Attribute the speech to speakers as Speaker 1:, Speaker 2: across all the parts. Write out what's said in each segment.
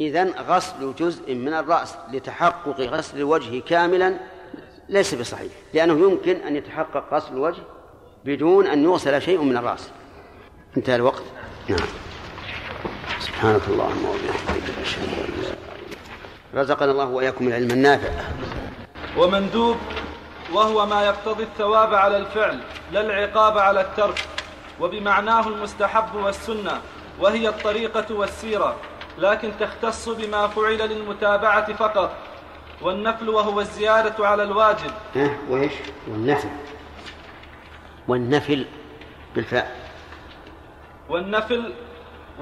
Speaker 1: إذن غسل جزء من الرأس لتحقق غسل الوجه كاملا ليس بصحيح لأنه يمكن أن يتحقق غسل الوجه بدون أن يغسل شيء من الرأس. انتهى الوقت. نعم. سبحانك اللهم وبحمدك رزقنا الله وإياكم العلم النافع.
Speaker 2: ومندوب وهو ما يقتضي الثواب على الفعل لا العقاب على الترك وبمعناه المستحب والسنة وهي الطريقة والسيرة. لكن تختص بما فعل للمتابعة فقط. والنفل وهو الزيادة على الواجب.
Speaker 1: ها وإيش؟ والنفل. والنفل بالفاء.
Speaker 2: والنفل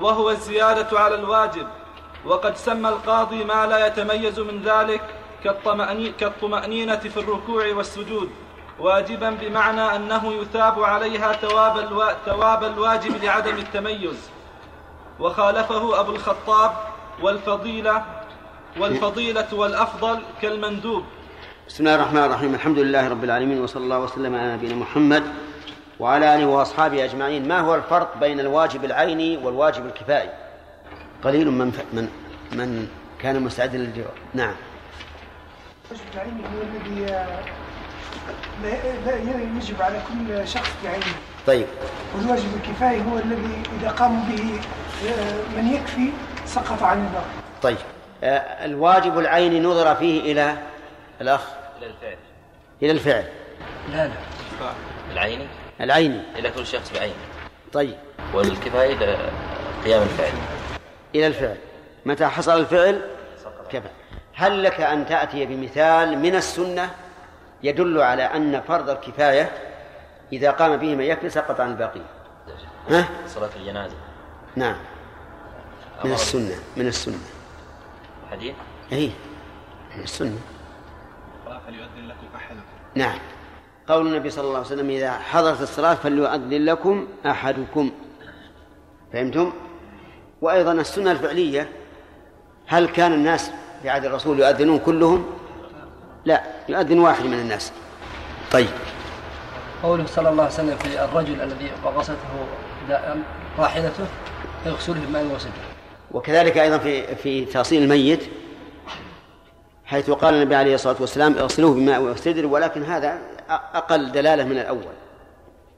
Speaker 2: وهو الزيادة على الواجب. وقد سمى القاضي ما لا يتميز من ذلك كالطمأنينة في الركوع والسجود. واجبا بمعنى أنه يثاب عليها ثواب, الوا... ثواب الواجب لعدم التميز. وخالفه أبو الخطاب والفضيلة والفضيلة والأفضل كالمندوب.
Speaker 1: بسم الله الرحمن الرحيم. الحمد لله رب العالمين وصلى الله وسلم على نبينا محمد وعلى آله وأصحابه أجمعين. ما هو الفرق بين الواجب العيني والواجب الكفائي قليل من ف... من من كان مستعدا للجواب. نعم.
Speaker 3: الواجب العيني هو الذي لا يجب على كل شخص بعينه.
Speaker 1: طيب.
Speaker 3: والواجب الكفائي هو الذي إذا قاموا به من يكفي سقط عن الباقي.
Speaker 1: طيب. آه، الواجب العيني نظر فيه إلى الأخ؟
Speaker 4: إلى الفعل.
Speaker 1: إلى الفعل.
Speaker 3: لا لا.
Speaker 4: العيني
Speaker 1: العيني
Speaker 4: إلى كل شخص بعينه
Speaker 1: طيب.
Speaker 4: والكفاية إلى قيام الفعل.
Speaker 1: إلى الفعل. متى حصل الفعل؟ كفى. هل لك أن تأتي بمثال من السنة يدل على أن فرض الكفاية؟ إذا قام به من يكفي سقط عن الباقين ها؟
Speaker 4: صلاة الجنازة.
Speaker 1: نعم. من السنة من السنة.
Speaker 4: حديث؟
Speaker 1: أي من السنة.
Speaker 2: فليؤذن لكم أحدكم.
Speaker 1: نعم. قول النبي صلى الله عليه وسلم إذا حضرت الصلاة فليؤذن لكم أحدكم. فهمتم؟ وأيضا السنة الفعلية هل كان الناس في عهد الرسول يؤذنون كلهم؟ لا يؤذن واحد من الناس. طيب.
Speaker 5: قوله صلى الله عليه وسلم في الرجل الذي داء راحلته يغسله بماء وسدر
Speaker 1: وكذلك أيضا في في تغسيل الميت حيث قال النبي عليه الصلاة والسلام اغسلوه بماء وسدر ولكن هذا أقل دلالة من الأول.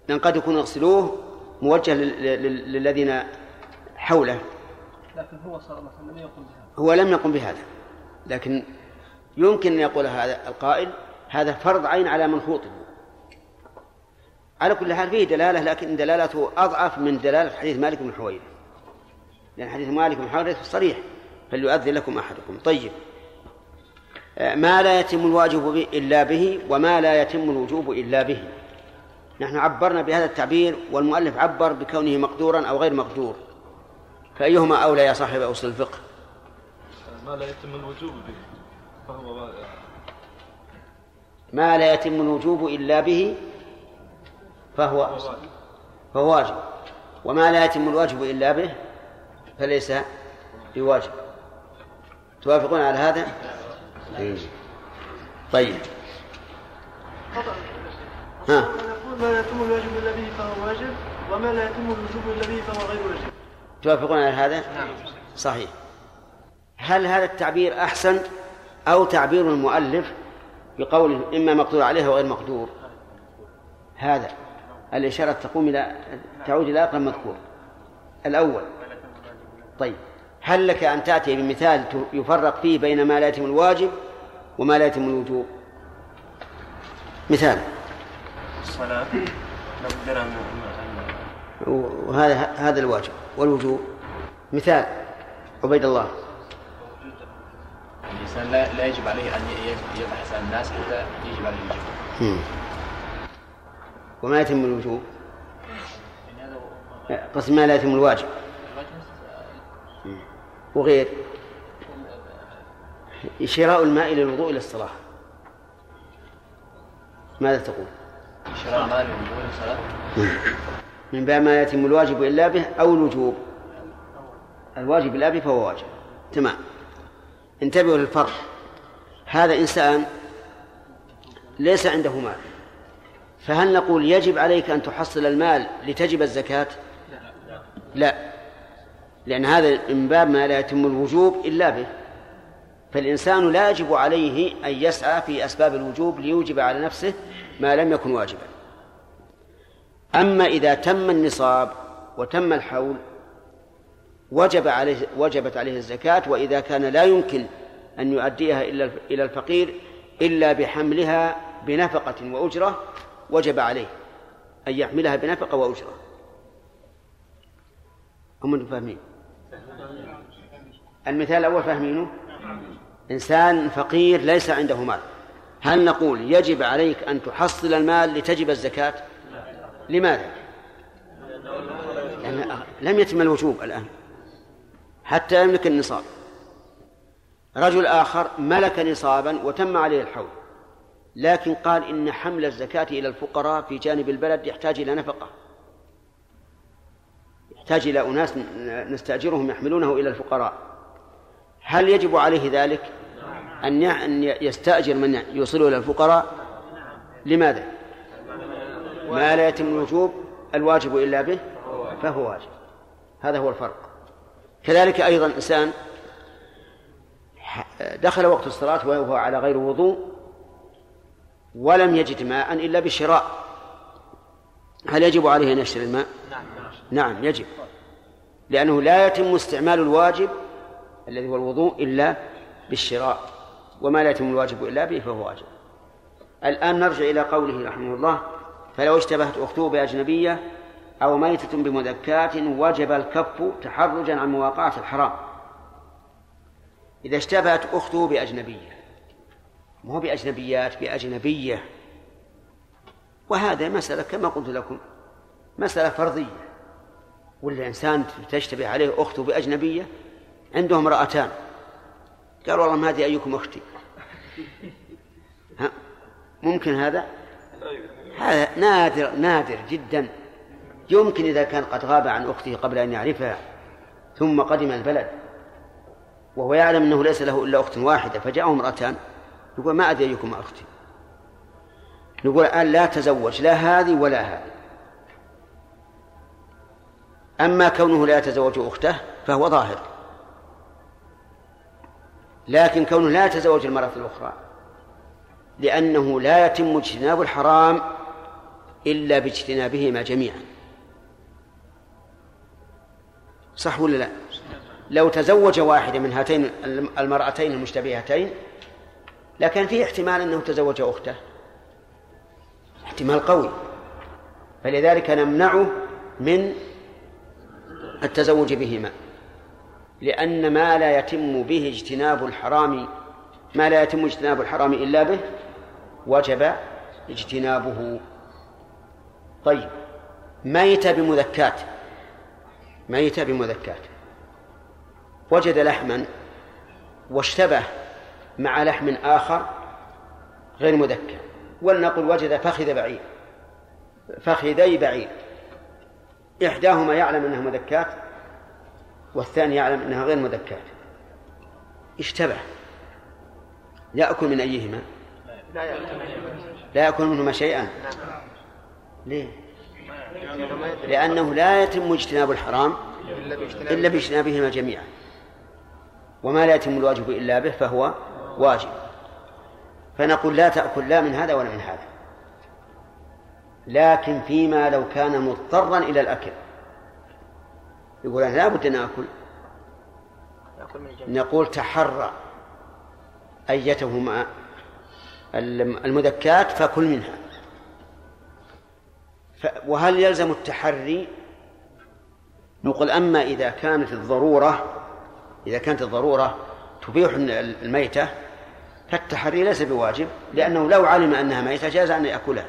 Speaker 1: لأن قد يكون اغسلوه موجه لل- لل- للذين حوله.
Speaker 5: لكن هو صلى الله عليه وسلم يقول بهذا.
Speaker 1: هو لم يقم بهذا. لكن يمكن أن يقول هذا القائل هذا فرض عين على من خوطب على كل حال فيه دلالة لكن دلالته أضعف من دلالة حديث مالك بن حويرث. لأن حديث مالك بن حويرث صريح فليؤذن لكم أحدكم. طيب. آه، ما لا يتم الواجب به إلا به وما لا يتم الوجوب إلا به. نحن عبرنا بهذا التعبير والمؤلف عبر بكونه مقدورا أو غير مقدور. فأيهما أولى يا صاحب أصل الفقه؟
Speaker 2: ما لا يتم الوجوب به فهو
Speaker 1: ما لا يتم الوجوب إلا به فهو فهو واجب وما لا يتم الواجب إلا به فليس بواجب. توافقون على هذا؟ إيه. طيب. ها.
Speaker 3: ما لا يتم الواجب إلا به فهو واجب وما لا يتم الوجوب إلا به فهو غير واجب.
Speaker 1: توافقون على هذا؟ صحيح. هل هذا التعبير أحسن أو تعبير المؤلف بقوله إما مقدور عليه وغير مقدور؟ هذا. الإشارة تقوم إلى تعود إلى أقرب مذكور. الأول. طيب. هل لك أن تأتي بمثال يفرق فيه بين ما لا يتم الواجب وما لا يتم الوجوب؟ مثال.
Speaker 6: الصلاة.
Speaker 1: وهذا هذا الواجب. والوجوب. مثال. عبيد الله.
Speaker 6: الإنسان لا, يجب عليه أن يبحث عن الناس حتى يجب عليه الوجوب.
Speaker 1: وما يتم الوجوب. قسم ما لا يتم الواجب. وغير. شراء الماء للوضوء إلى الصلاة. ماذا تقول؟
Speaker 6: شراء المال والوضوء للصلاة
Speaker 1: من باب ما يتم الواجب إلا به أو الوجوب. الواجب إلا به فهو واجب. تمام. انتبهوا للفرق. هذا إنسان ليس عنده مال. فهل نقول يجب عليك أن تحصل المال لتجب الزكاة؟ لا. لأن هذا من باب ما لا يتم الوجوب إلا به. فالإنسان لا يجب عليه أن يسعى في أسباب الوجوب ليوجب على نفسه ما لم يكن واجبا. أما إذا تم النصاب وتم الحول وجب عليه وجبت عليه الزكاة وإذا كان لا يمكن أن يؤديها إلا إلى الفقير إلا بحملها بنفقة وأجرة وجب عليه أن يحملها بنفقة وأجرة. هم فاهمين المثال الأول فاهمينه؟ إنسان فقير ليس عنده مال. هل نقول يجب عليك أن تحصل المال لتجب الزكاة؟ لماذا؟ لأن لم يتم الوجوب الآن. حتى يملك النصاب. رجل آخر ملك نصابا وتم عليه الحول. لكن قال إن حمل الزكاة إلى الفقراء في جانب البلد يحتاج إلى نفقة. يحتاج إلى أناس نستأجرهم يحملونه إلى الفقراء. هل يجب عليه ذلك؟ أن يستأجر من يوصله إلى الفقراء؟ لماذا؟ ما لا يتم الوجوب الواجب إلا به فهو واجب. هذا هو الفرق. كذلك أيضا إنسان دخل وقت الصلاة وهو على غير وضوء ولم يجد ماء إلا بالشراء هل يجب عليه أن يشتري الماء؟ نعم يجب. لأنه لا يتم استعمال الواجب الذي هو الوضوء إلا بالشراء وما لا يتم الواجب إلا به فهو واجب. الآن نرجع إلى قوله رحمه الله فلو اشتبهت أخته بأجنبية أو ميتة بمذكاة وجب الكف تحرجا عن مواقعة الحرام. إذا اشتبهت أخته بأجنبية مو بأجنبيات بأجنبية. وهذا مسألة كما قلت لكم مسألة فرضية. ولا إنسان تشتبه عليه أخته بأجنبية؟ عنده امرأتان. قال والله ما هذه أيكم أختي. ها؟ ممكن هذا؟ هذا نادر نادر جدا. يمكن إذا كان قد غاب عن أخته قبل أن يعرفها ثم قدم البلد. وهو يعلم أنه ليس له إلا أخت واحدة فجاءه امرأتان. يقول ما أدري أيكم أختي. نقول الآن لا تزوج لا هذه ولا هذه. أما كونه لا يتزوج أخته فهو ظاهر. لكن كونه لا يتزوج المرأة الأخرى لأنه لا يتم اجتناب الحرام إلا باجتنابهما جميعا. صح ولا لا؟ لو تزوج واحدة من هاتين المرأتين المشتبهتين لكن في احتمال أنه تزوج أخته. احتمال قوي. فلذلك نمنعه من التزوج بهما. لأن ما لا يتم به اجتناب الحرام ما لا يتم اجتناب الحرام إلا به وجب اجتنابه. طيب ميت بمذكات. ميت بمذكات. وجد لحما واشتبه مع لحم آخر غير مذكى ولنقل وجد فخذ بعير فخذي بعير. إحداهما يعلم أنها مذكات والثاني يعلم أنها غير مذكات اشتبه. يأكل من أيهما؟ لا يأكل منهما شيئا. ليه؟ لأنه لا يتم اجتناب الحرام إلا باجتنابهما جميعا. وما لا يتم الواجب إلا به فهو واجب. فنقول لا تأكل لا من هذا ولا من هذا. لكن فيما لو كان مضطرا إلى الأكل. يقول أنا لا بد أن آكل. نقول تحرى أيتهما المذكات فكل منها. وهل يلزم التحري؟ نقول أما إذا كانت الضرورة إذا كانت الضرورة تبيح الميتة فالتحري ليس بواجب لأنه لو علم أنها ميتة جاز أن يأكلها.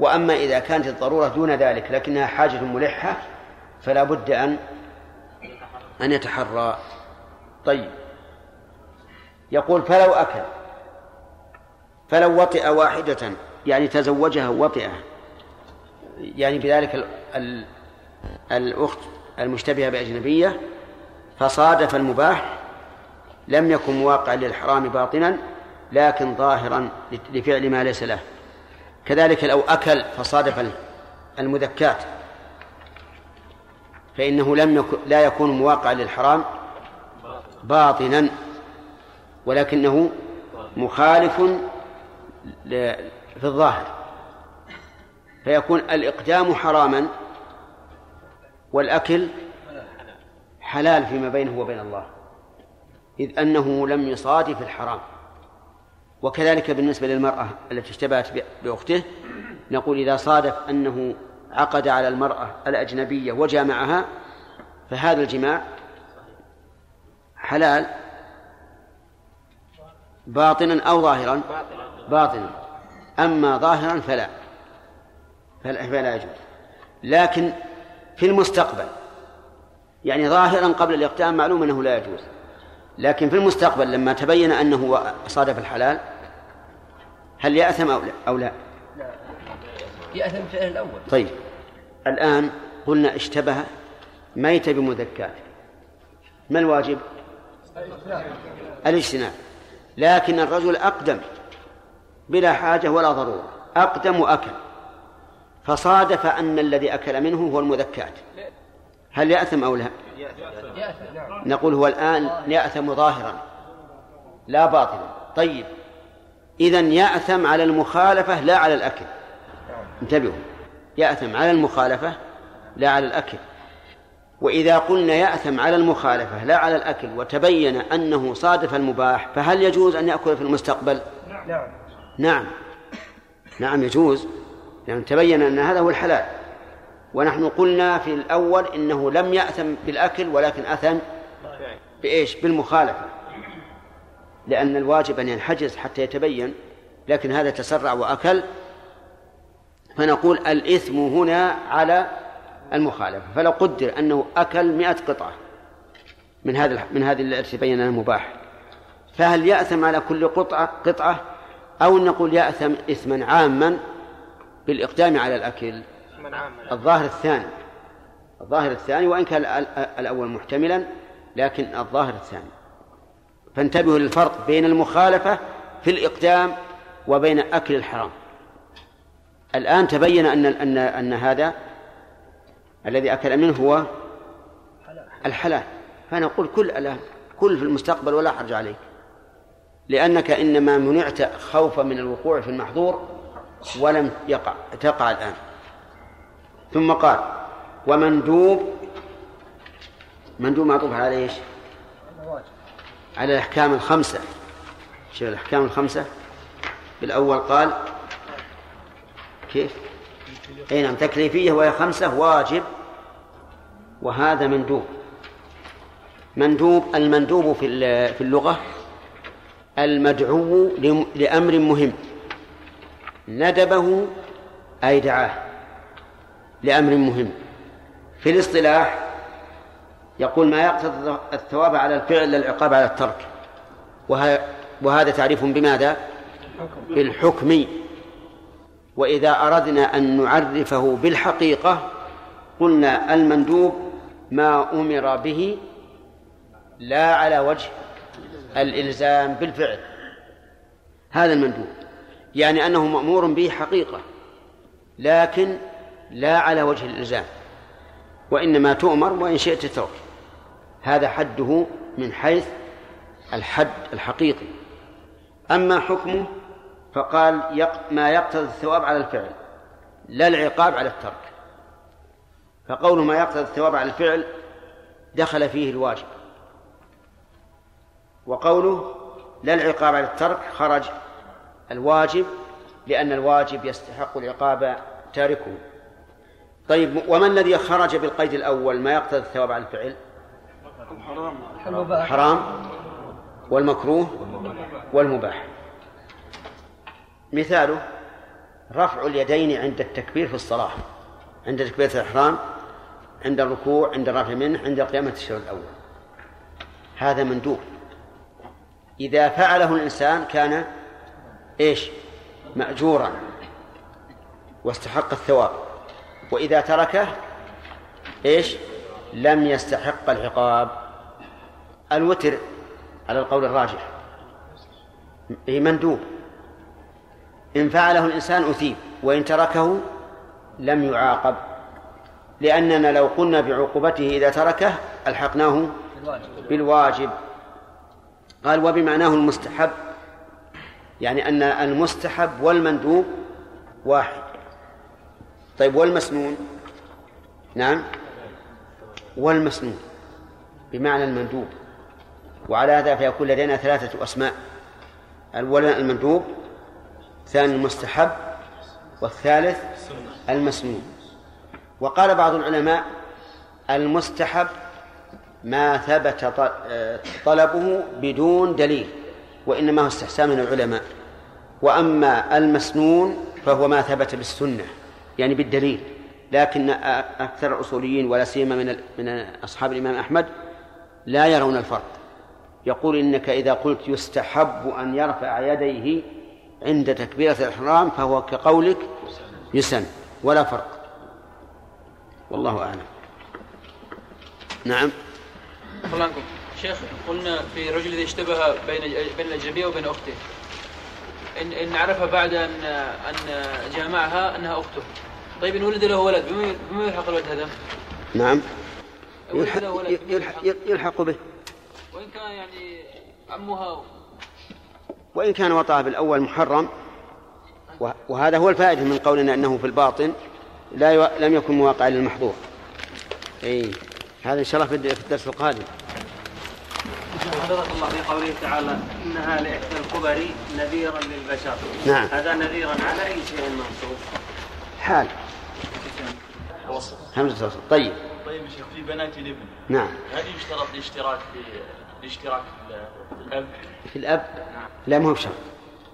Speaker 1: وأما إذا كانت الضرورة دون ذلك لكنها حاجة ملحة فلا بد أن أن يتحرى. طيب. يقول فلو أكل فلو وطئ واحدة يعني تزوجها وطئة يعني بذلك الأخت المشتبهة بأجنبية فصادف المباح لم يكن مواقعا للحرام باطنا لكن ظاهرا لفعل ما ليس له. كذلك لو أكل فصادف المذكات. فإنه لم يكن لا يكون مواقعا للحرام باطنا ولكنه مخالف في الظاهر. فيكون الإقدام حراما والأكل حلال فيما بينه وبين الله. إذ أنه لم يصادف الحرام. وكذلك بالنسبة للمرأة التي اشتبهت بأخته نقول إذا صادف أنه عقد على المرأة الأجنبية وجامعها فهذا الجماع حلال باطنا أو ظاهرا؟ باطنا. أما ظاهرا فلا, فلا يجوز. لكن في المستقبل يعني ظاهرا قبل الإقدام معلوم أنه لا يجوز. لكن في المستقبل لما تبين أنه صادف الحلال هل يأثم أو لا, أو لا؟
Speaker 5: يأثم فعل الأول.
Speaker 1: طيب. الآن قلنا اشتبه ميت بمذكات ما الواجب؟ الاجتناب. لكن الرجل أقدم بلا حاجة ولا ضرورة. أقدم وأكل. فصادف أن الذي أكل منه هو المذكات هل يأثم أو لا؟ نقول هو الآن يأثم ظاهرا لا باطلا. طيب إذا يأثم على المخالفة لا على الأكل. انتبهوا يأثم على المخالفة لا على الأكل. وإذا قلنا يأثم على المخالفة لا على الأكل وتبين أنه صادف المباح فهل يجوز أن يأكل في المستقبل؟
Speaker 5: نعم.
Speaker 1: نعم. نعم يجوز. لأن تبين أن هذا هو الحلال. ونحن قلنا في الأول إنه لم يأثم بالأكل ولكن أثم بإيش؟ بالمخالفة. لأن الواجب أن ينحجز حتى يتبين لكن هذا تسرع وأكل. فنقول الإثم هنا على المخالفة. فلو قدر أنه أكل مئة قطعة من هذا من هذه التي تبين المباح فهل يأثم على كل قطعة قطعة؟ أو نقول يأثم إثما عاما بالإقدام على الأكل؟ الظاهر الثاني. الظاهر الثاني وإن كان ال- ال- الأول محتملا لكن الظاهر الثاني. فانتبهوا للفرق بين المخالفة في الإقدام وبين أكل الحرام. الآن تبين أن أن أن هذا الذي أكل منه هو الحلال. فنقول كل الآن كل في المستقبل ولا حرج عليك. لأنك إنما منعت خوفا من الوقوع في المحظور ولم يقع تقع الآن. ثم قال ومندوب مندوب معطوف على إيش؟ على الأحكام الخمسة. شوف الأحكام الخمسة. بالأول قال كيف؟ أي نعم تكليفية وهي خمسة واجب. وهذا مندوب. مندوب المندوب في في اللغة المدعو لم- لأمر مهم. ندبه أي دعاه. لأمر مهم. في الاصطلاح يقول ما يقتضي الثواب على الفعل العقاب على الترك. وه- وهذا تعريف بماذا؟ بالحكم. وإذا أردنا أن نعرفه بالحقيقة قلنا المندوب ما أمر به لا على وجه الإلزام بالفعل. هذا المندوب. يعني أنه مأمور به حقيقة. لكن لا على وجه الإلزام وإنما تؤمر وإن شئت تترك. هذا حده من حيث الحد الحقيقي. أما حكمه فقال. ما يقتضي الثواب على الفعل لا العقاب على الترك. فقول ما يقتضي الثواب على الفعل دخل فيه الواجب. وقوله لا العقاب على الترك خرج الواجب لأن الواجب يستحق العقاب تاركه. طيب وما الذي خرج بالقيد الأول؟ ما يقتضي الثواب على الفعل؟
Speaker 5: المباح
Speaker 1: حرام. والمكروه؟ والمباح. مثاله رفع اليدين عند التكبير في الصلاة. عند تكبيرة الإحرام عند الركوع عند الرفع منه عند قيامة التشهد الأول. هذا مندوب. إذا فعله الإنسان كان إيش؟ مأجورا. واستحق الثواب. وإذا تركه إيش؟ لم يستحق العقاب. الوتر على القول الراجح. هي مندوب. إن فعله الإنسان أثيب وإن تركه لم يعاقب. لأننا لو قلنا بعقوبته إذا تركه ألحقناه بالواجب. قال وبمعناه المستحب. يعني أن المستحب والمندوب واحد. طيب والمسنون؟ نعم. والمسنون بمعنى المندوب وعلى هذا فيكون لدينا ثلاثة أسماء. الأول المندوب الثاني المستحب والثالث المسنون. وقال بعض العلماء المستحب ما ثبت طلبه بدون دليل وإنما هو استحسان من العلماء. وأما المسنون فهو ما ثبت بالسنة. يعني بالدليل لكن أكثر الأصوليين ولا سيما من من أصحاب الإمام أحمد لا يرون الفرق. يقول إنك إذا قلت يستحب أن يرفع يديه عند تكبيرة الإحرام فهو كقولك يسن ولا فرق. والله أعلم. نعم.
Speaker 7: شيخ قلنا في رجل إذا اشتبه بين بين الأجنبية وبين أخته إن إن عرف بعد أن أن جامعها أنها أخته. طيب إن ولد له ولد بما يلحق الولد هذا؟
Speaker 1: نعم. يلحق, يلحق, يلحق. به.
Speaker 7: وإن كان يعني عمها
Speaker 1: وإن كان وطأها بالأول محرم وهذا هو الفائدة من قولنا أنه في الباطن لا يو... لم يكن مواقع للمحظور. أي هذا إن شاء الله في الدرس القادم.
Speaker 8: حفظك الله في قوله تعالى إنها لإحدى الكبر نذيرا للبشر.
Speaker 1: نعم.
Speaker 8: هذا نذيرا على أي شيء منصوب
Speaker 1: حال. همزة وصل طيب.
Speaker 9: طيب شيخ في بنات الابن
Speaker 1: نعم.
Speaker 9: هل يشترط الاشتراك في الاشتراك في الأب؟
Speaker 1: في الأب؟ لا ما هو بشرط.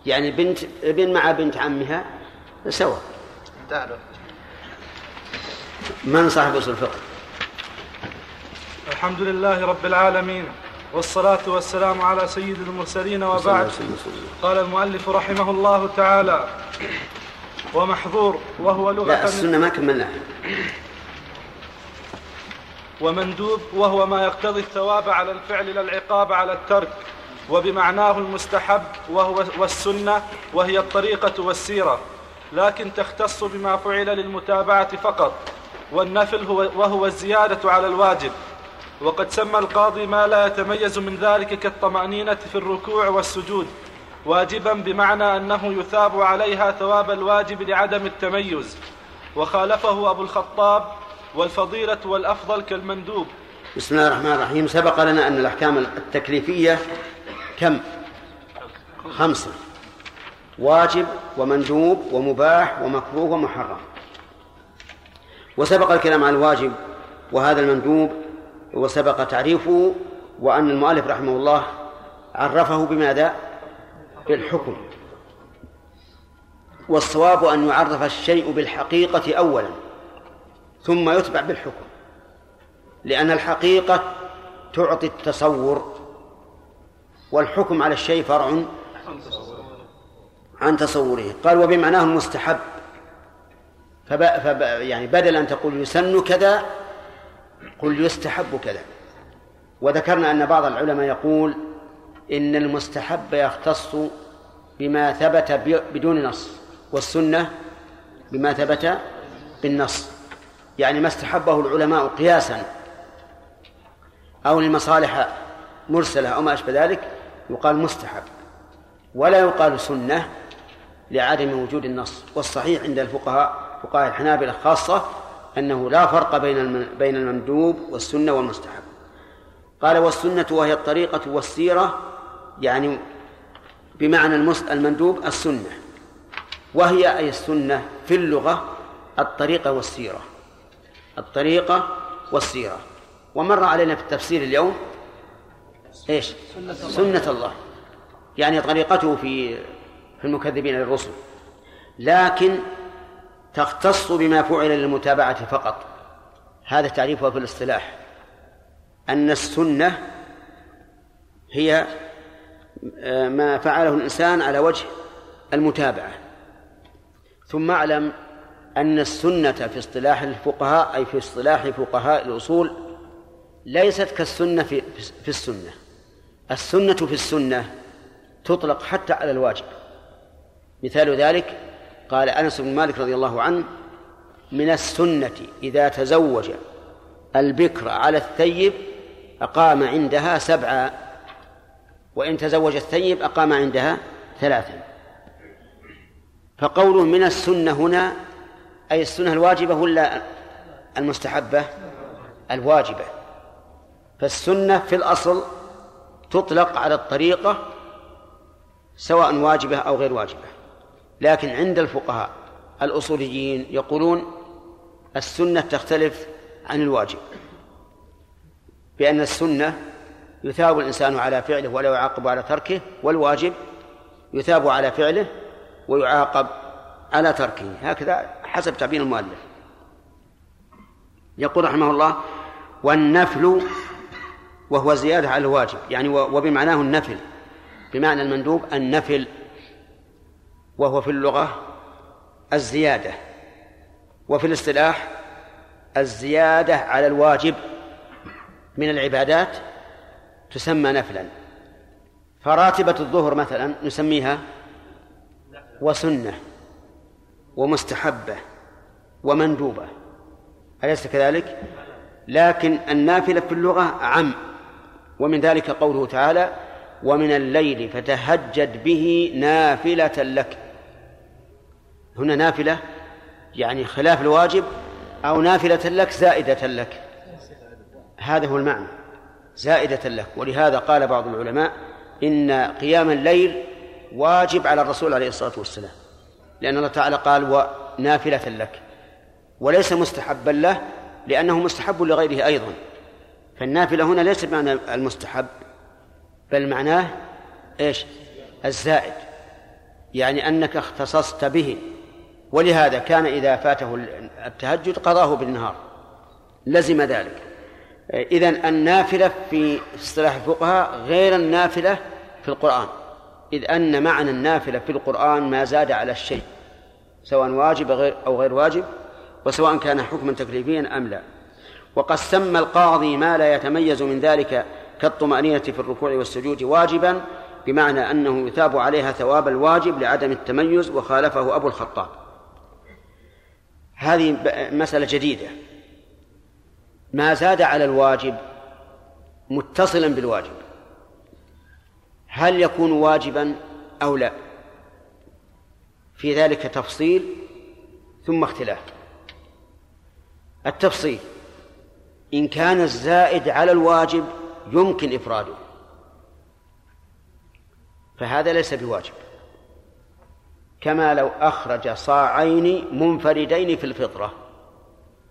Speaker 1: يعني بنت ابن مع بنت عمها سوا
Speaker 9: تعرف
Speaker 1: من صاحب أصول الفقه؟
Speaker 2: الحمد لله رب العالمين والصلاة والسلام على سيد المرسلين وبعد. قال المؤلف رحمه الله تعالى ومحظور وهو لغة
Speaker 1: لا السنة ما كملناها.
Speaker 2: ومندوب وهو ما يقتضي الثواب على الفعل لا العقاب على الترك. وبمعناه المستحب وهو والسنة وهي الطريقة والسيرة. لكن تختص بما فعل للمتابعة فقط. والنفل هو وهو الزيادة على الواجب. وقد سمى القاضي ما لا يتميز من ذلك كالطمأنينة في الركوع والسجود. واجبا بمعنى أنه يثاب عليها ثواب الواجب لعدم التميز. وخالفه أبو الخطاب والفضيلة والأفضل كالمندوب.
Speaker 1: بسم الله الرحمن الرحيم. سبق لنا أن الأحكام التكليفية كم؟ خمسة. واجب ومندوب ومباح ومكروه ومحرم. وسبق الكلام عن الواجب وهذا المندوب وسبق تعريفه وأن المؤلف رحمه الله عرفه بماذا؟ بالحكم. والصواب أن يعرف الشيء بالحقيقة أولا. ثم يتبع بالحكم. لأن الحقيقة تعطي التصور والحكم على الشيء فرع عن تصوره. قال وبمعناه المستحب فب... فب... يعني بدل أن تقول يسن كذا قل يستحب كذا. وذكرنا أن بعض العلماء يقول إن المستحب يختص بما ثبت بدون نص والسنة بما ثبت بالنص. يعني ما استحبه العلماء قياسا أو لمصالح مرسلة أو ما أشبه ذلك يقال مستحب. ولا يقال سنة لعدم وجود النص. والصحيح عند الفقهاء فقهاء الحنابلة خاصة أنه لا فرق بين بين المندوب والسنة والمستحب. قال والسنة وهي الطريقة والسيرة يعني بمعنى المندوب السنة. وهي أي السنة في اللغة الطريقة والسيرة. الطريقة والسيرة. ومر علينا في التفسير اليوم إيش؟ سنة الله, سنة الله. يعني طريقته في في المكذبين للرسل. لكن تختص بما فعل للمتابعة فقط. هذا تعريفها في الاصطلاح. أن السنة هي آه، ما فعله الإنسان على وجه المتابعة. ثم اعلم أن السنة في اصطلاح الفقهاء أي في اصطلاح فقهاء الأصول ليست كالسنة في في السنة. السنة في السنة تطلق حتى على الواجب. مثال ذلك قال أنس بن مالك رضي الله عنه من السنة إذا تزوج البكر على الثيب أقام عندها سبعا وإن تزوج الثيب أقام عندها ثلاثا فقوله من السنة هنا أي السنة الواجبة ولا المستحبة؟ الواجبة. فالسنة في الأصل تطلق على الطريقة سواء واجبة أو غير واجبة. لكن عند الفقهاء الأصوليين يقولون السنة تختلف عن الواجب بأن السنة يثاب الإنسان على فعله ولا يعاقب على تركه والواجب يثاب على فعله ويعاقب على تركه. هكذا حسب تعبير المؤلف. يقول رحمه الله والنفل وهو زيادة على الواجب يعني وبمعناه النفل بمعنى المندوب النفل وهو في اللغة الزيادة وفي الاصطلاح الزيادة على الواجب من العبادات تسمى نفلا. فراتبة الظهر مثلا نسميها وسنة. ومستحبة ومندوبة. أليس كذلك؟ لكن النافلة في اللغة عم ومن ذلك قوله تعالى ومن الليل فتهجد به نافلة لك. هنا نافلة يعني خلاف الواجب أو نافلة لك زائدة لك. هذا هو المعنى زائدة لك. ولهذا قال بعض العلماء إن قيام الليل واجب على الرسول عليه الصلاة والسلام. لأن الله تعالى قال ونافلة لك وليس مستحبا له لأنه مستحب لغيره أيضا. فالنافلة هنا ليس بمعنى المستحب بل معناه إيش؟ الزائد يعني أنك اختصصت به. ولهذا كان إذا فاته التهجد قضاه بالنهار. لزم ذلك. إذن النافلة في اصطلاح الفقهاء غير النافلة في القرآن. إذ أن معنى النافلة في القرآن ما زاد على الشيء سواء واجب أو غير واجب وسواء كان حكما تكليفيا أم لا. وقد سمى القاضي ما لا يتميز من ذلك كالطمأنينة في الركوع والسجود واجبا بمعنى أنه يثاب عليها ثواب الواجب لعدم التميز وخالفه أبو الخطاب. هذه مسألة جديدة. ما زاد على الواجب متصلا بالواجب. هل يكون واجبا أو لا؟ في ذلك تفصيل ثم اختلاف. التفصيل إن كان الزائد على الواجب يمكن إفراده. فهذا ليس بواجب. كما لو أخرج صاعين منفردين في الفطرة.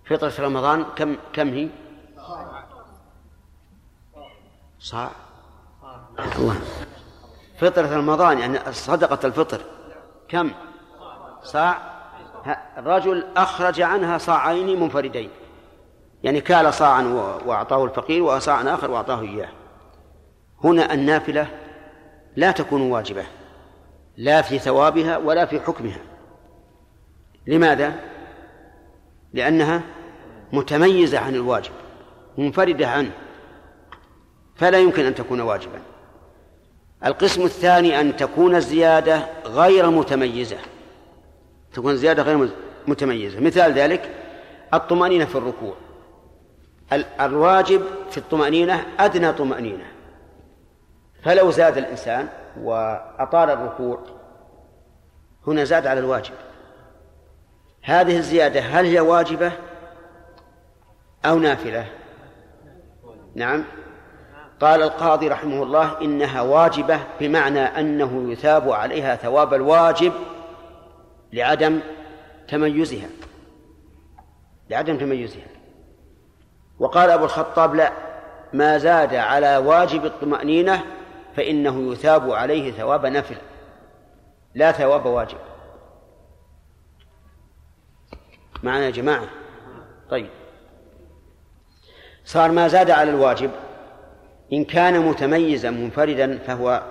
Speaker 1: فطرة رمضان كم كم هي؟ صاع. الله. فطرة رمضان يعني صدقة الفطر. كم؟ صاع؟ الرجل أخرج عنها صاعين منفردين. يعني كال صاعا وأعطاه الفقير وصاعا آخر وأعطاه إياه. هنا النافلة لا تكون واجبة لا في ثوابها ولا في حكمها. لماذا؟ لأنها متميزة عن الواجب منفردة عنه. فلا يمكن أن تكون واجبا. القسم الثاني أن تكون الزيادة غير متميزة. تكون الزيادة غير متميزة. مثال ذلك الطمأنينة في الركوع. الواجب في الطمأنينة أدنى طمأنينة. فلو زاد الإنسان وأطال الركوع هنا زاد على الواجب. هذه الزيادة هل هي واجبة أو نافلة؟ نعم. قال القاضي رحمه الله إنها واجبة بمعنى أنه يثاب عليها ثواب الواجب لعدم تميزها. لعدم تميزها. وقال أبو الخطاب لا ما زاد على واجب الطمأنينة فإنه يثاب عليه ثواب نفل لا ثواب واجب. معنا يا جماعة؟ طيب. صار ما زاد على الواجب إن كان متميزا منفردا فهو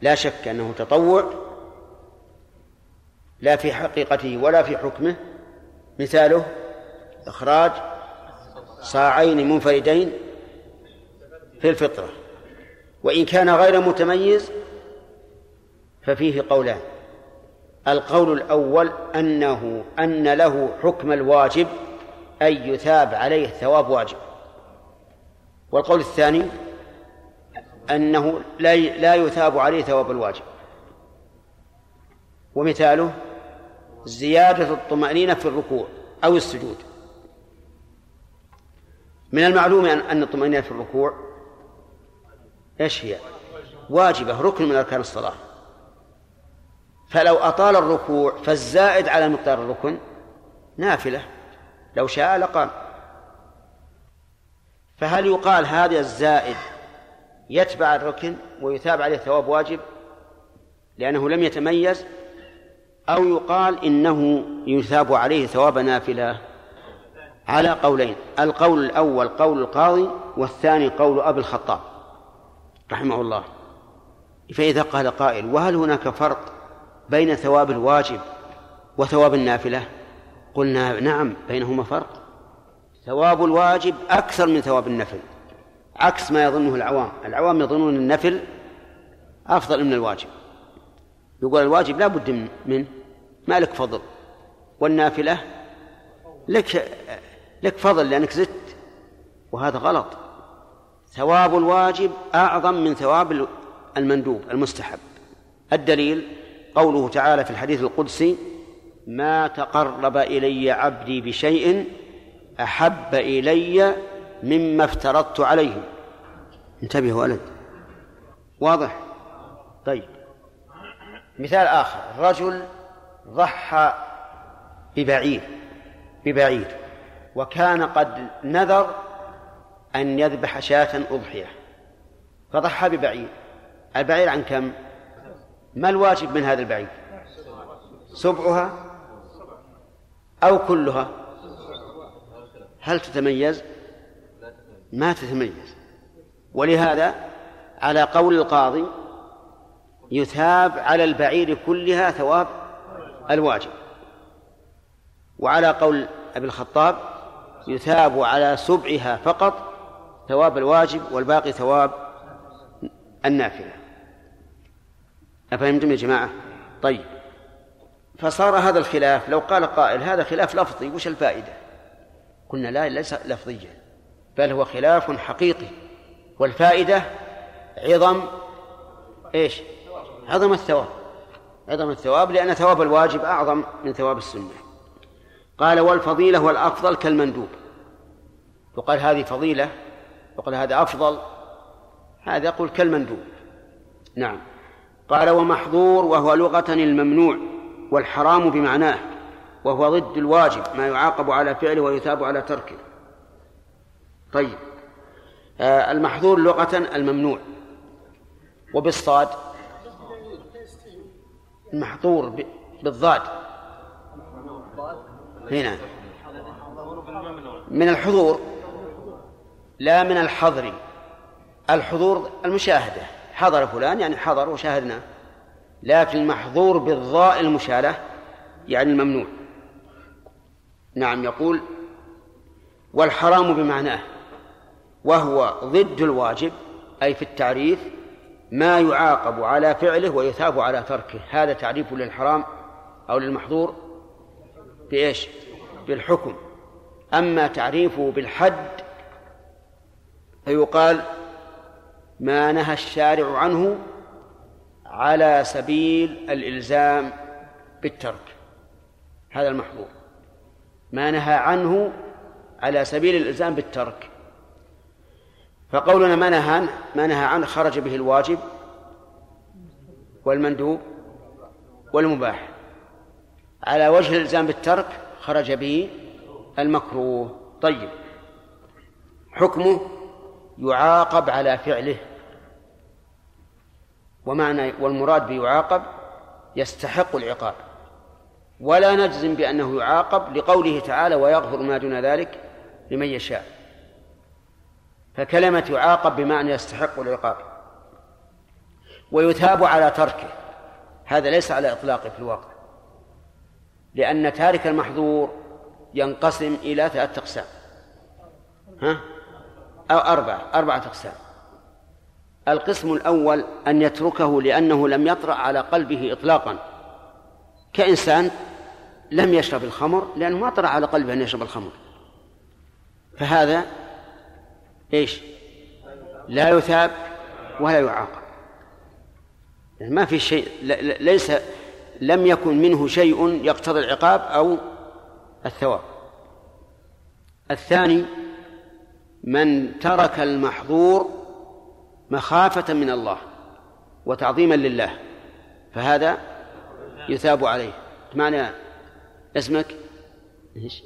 Speaker 1: لا شك أنه تطوع لا في حقيقته ولا في حكمه. مثاله إخراج صاعين منفردين في الفطرة وإن كان غير متميز ففيه قولان. القول الأول أنه أن له حكم الواجب أن يثاب عليه ثواب واجب. والقول الثاني أنه لا لا يثاب عليه ثواب الواجب. ومثاله زيادة الطمأنينة في الركوع أو السجود. من المعلوم أن الطمأنينة في الركوع إيش هي؟ واجبة ركن من أركان الصلاة. فلو أطال الركوع فالزائد على مقدار الركن نافلة لو شاء لقام. فهل يقال هذا الزائد يتبع الركن ويثاب عليه ثواب واجب لأنه لم يتميز؟ أو يقال إنه يثاب عليه ثواب نافلة؟ على قولين القول الأول قول القاضي والثاني قول أبي الخطاب رحمه الله. فإذا قال قائل وهل هناك فرق بين ثواب الواجب وثواب النافلة؟ قلنا نعم بينهما فرق. ثواب الواجب أكثر من ثواب النفل عكس ما يظنه العوام. العوام يظنون النفل أفضل من الواجب. يقول الواجب لا بد منه ما لك فضل والنافلة لك لك فضل لأنك زدت وهذا غلط. ثواب الواجب أعظم من ثواب المندوب المستحب. الدليل قوله تعالى في الحديث القدسي ما تقرب إلي عبدي بشيء أحب إلي مما افترضت عليه. انتبه ولد واضح؟ طيب. مثال آخر. رجل ضحى ببعير ببعير وكان قد نذر أن يذبح شاة أضحية فضحى ببعير. البعير عن كم؟ ما الواجب من هذا البعير؟ سبعها أو كلها؟ هل تتميز؟ ما تتميز ولهذا على قول القاضي يثاب على البعير كلها ثواب الواجب وعلى قول أبي الخطاب يثاب على سبعها فقط ثواب الواجب والباقي ثواب النافلة أفهمتم يا جماعة؟ طيب فصار هذا الخلاف لو قال قائل هذا خلاف لفظي وش الفائدة؟ قلنا لا ليس لفظيا بل هو خلاف حقيقي. والفائدة عظم إيش؟ عظم الثواب. عظم الثواب لأن ثواب الواجب أعظم من ثواب السنة. قال والفضيلة والأفضل كالمندوب. يقال هذه فضيلة. يقول هذا أفضل. هذا يقول كالمندوب. نعم. قال ومحظور وهو لغة الممنوع والحرام بمعناه. وهو ضد الواجب ما يعاقب على فعله ويثاب على تركه. طيب. آه المحظور لغة الممنوع. وبالصاد؟ المحظور بالضاد. هنا. من الحضور. لا من الحظر. الحضور المشاهدة. حضر فلان يعني حضر وشاهدناه لكن المحظور بالضاء المشالة يعني الممنوع. نعم يقول والحرام بمعناه وهو ضد الواجب أي في التعريف ما يعاقب على فعله ويثاب على تركه. هذا تعريف للحرام أو للمحظور؟ بإيش؟ بالحكم. أما تعريفه بالحد فيقال ما نهى الشارع عنه على سبيل الإلزام بالترك. هذا المحظور. ما نهى عنه على سبيل الإلزام بالترك. فقولنا ما نهى ما نهى عنه خرج به الواجب والمندوب والمباح. على وجه الإلزام بالترك خرج به المكروه. طيب. حكمه يعاقب على فعله. ومعنى والمراد بيعاقب يستحق العقاب. ولا نجزم بأنه يعاقب لقوله تعالى ويغفر ما دون ذلك لمن يشاء. فكلمة يعاقب بمعنى يستحق العقاب ويثاب على تركه. هذا ليس على إطلاقه في الواقع لأن تارك المحظور ينقسم إلى ثلاثة أقسام. ها؟ أو أربعة أربعة أقسام. القسم الأول أن يتركه لأنه لم يطرأ على قلبه إطلاقا. كإنسان لم يشرب الخمر لأنه ما طرأ على قلبه أن يشرب الخمر. فهذا إيش؟ لا يثاب ولا يعاقب. يعني ما في شيء ليس لم يكن منه شيء يقتضي العقاب أو الثواب. الثاني من ترك المحظور مخافة من الله وتعظيما لله فهذا يثاب عليه. معنى اسمك؟ إيش؟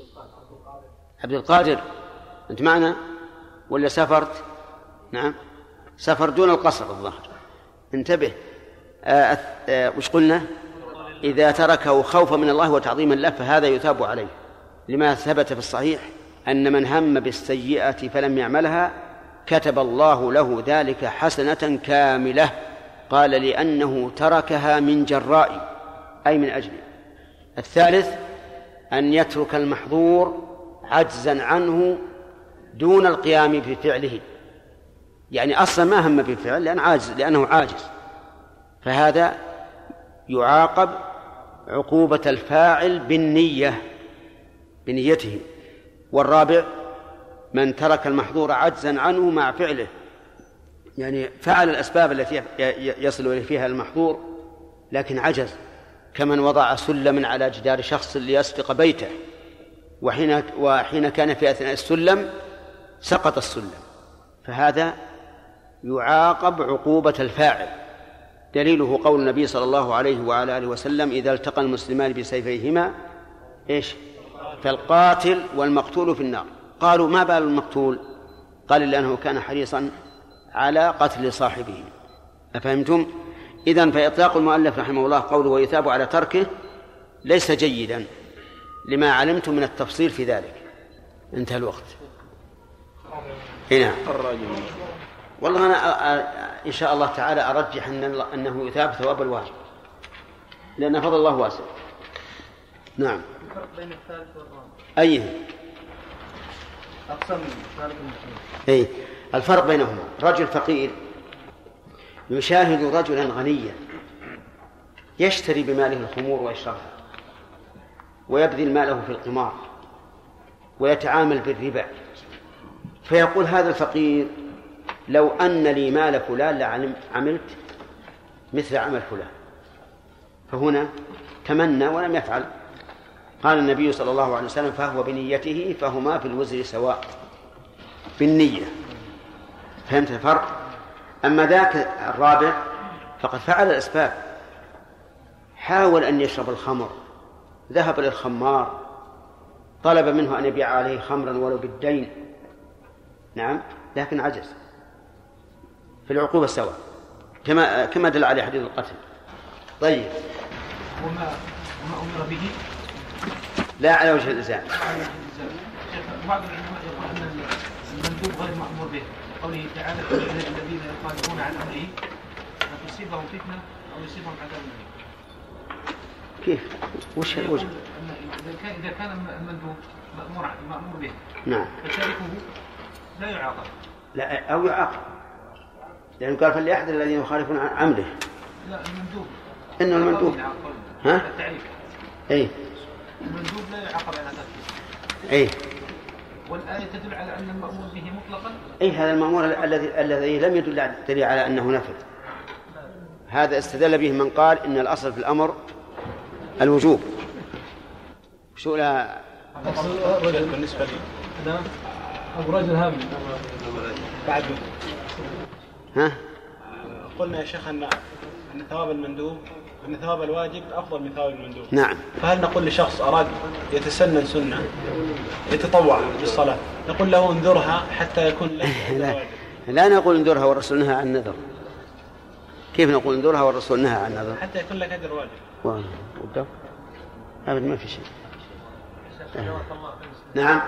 Speaker 1: عبد القادر. أنت معنا؟ ولا سافرت نعم. سفر دون القصر الظهر انتبه. آه آه وش قلنا؟ إذا تركه خوفا من الله وتعظيما له فهذا يثاب عليه. لما ثبت في الصحيح أن من هم بالسيئة فلم يعملها كتب الله له ذلك حسنة كاملة. قال لأنه تركها من جراء أي من أجله الثالث أن يترك المحظور عجزا عنه دون القيام بفعله. يعني أصلا ما هم بالفعل لأن عاجز لأنه عاجز. فهذا يعاقب عقوبة الفاعل بالنية بنيته. والرابع من ترك المحظور عجزا عنه مع فعله. يعني فعل الأسباب التي يصل إليه فيها المحظور لكن عجز. كمن وضع سلما على جدار شخص ليسبق بيته. وحين وحين كان في أثناء السلم سقط السلم. فهذا يعاقب عقوبة الفاعل. دليله قول النبي صلى الله عليه وعلى آله وسلم إذا التقى المسلمان بسيفيهما إيش؟ فالقاتل والمقتول في النار. قالوا ما بال المقتول؟ قال لأنه كان حريصا على قتل صاحبه. أفهمتم؟ إذن فإطلاق المؤلف رحمه الله قوله ويثاب على تركه ليس جيدا لما علمتم من التفصيل في ذلك. انتهى الوقت. هنا. والله أنا إن شاء الله تعالى أرجح أن أنه يثاب ثواب الواجب. لأن فضل الله واسع. نعم. الفرق بين الثالث والرابع. أيه أقسم أي. الفرق بينهما. رجل فقير يشاهد رجلا غنيا يشتري بماله الخمور ويشربها ويبذل ماله في القمار ويتعامل بالربا. فيقول هذا الفقير لو أن لي مال فلان لعملت مثل عمل فلان. فهنا تمنى ولم يفعل. قال النبي صلى الله عليه وسلم فهو بنيته فهما في الوزر سواء. بالنية. فهمت الفرق؟ أما ذاك الرابع فقد فعل الأسباب. حاول أن يشرب الخمر. ذهب للخمار طلب منه أن يبيع عليه خمرا ولو بالدين. نعم لكن عجز. في العقوبة سواء. كما كما دل عليه حديث القتل. طيب.
Speaker 8: وما وما أمر به؟
Speaker 1: لا على وجه الإلزام.
Speaker 8: بعض العلماء أن المندوب غير مأمور به قوله تعالى الذين يخالفون عن أمره فتصيبهم فتنة أو يصيبهم عذاب
Speaker 1: كيف؟ وش وش؟
Speaker 8: إذا كان المندوب مأمور مأمور به
Speaker 1: نعم
Speaker 8: فتاركه لا يعاقب
Speaker 1: لا أو يعاقب لأنه قال فليحذر الذين يخالفون عن أمره
Speaker 8: لا المندوب
Speaker 1: إنه المندوب ها؟
Speaker 8: التعريف
Speaker 1: أي
Speaker 8: المندوب لا يعاقب على تركه
Speaker 1: أي
Speaker 8: والآية تدل على أن المأمور به مطلقا؟
Speaker 1: أي هذا المأمور الذي الذي لم يدل دليل على أنه نفذ هذا استدل به من قال إن الأصل في الأمر الوجوب. شو لا؟
Speaker 8: بالنسبة لي. نعم. أبو رجل هم بعد.
Speaker 1: ها؟
Speaker 10: قلنا يا شيخ أن أن ثواب المندوب أن ثواب الواجب أفضل من ثواب المندوب.
Speaker 1: نعم.
Speaker 10: فهل نقول لشخص أراد يتسنن سنة يتطوع بالصلاة نقول له انذرها حتى يكون له
Speaker 1: لا, لا نقول انذرها والرسول نهى عن النذر كيف نقول انذرها والرسول نهى عن النذر
Speaker 10: حتى يكون لك أجر واجب.
Speaker 1: أبدا ما في شيء. نعم.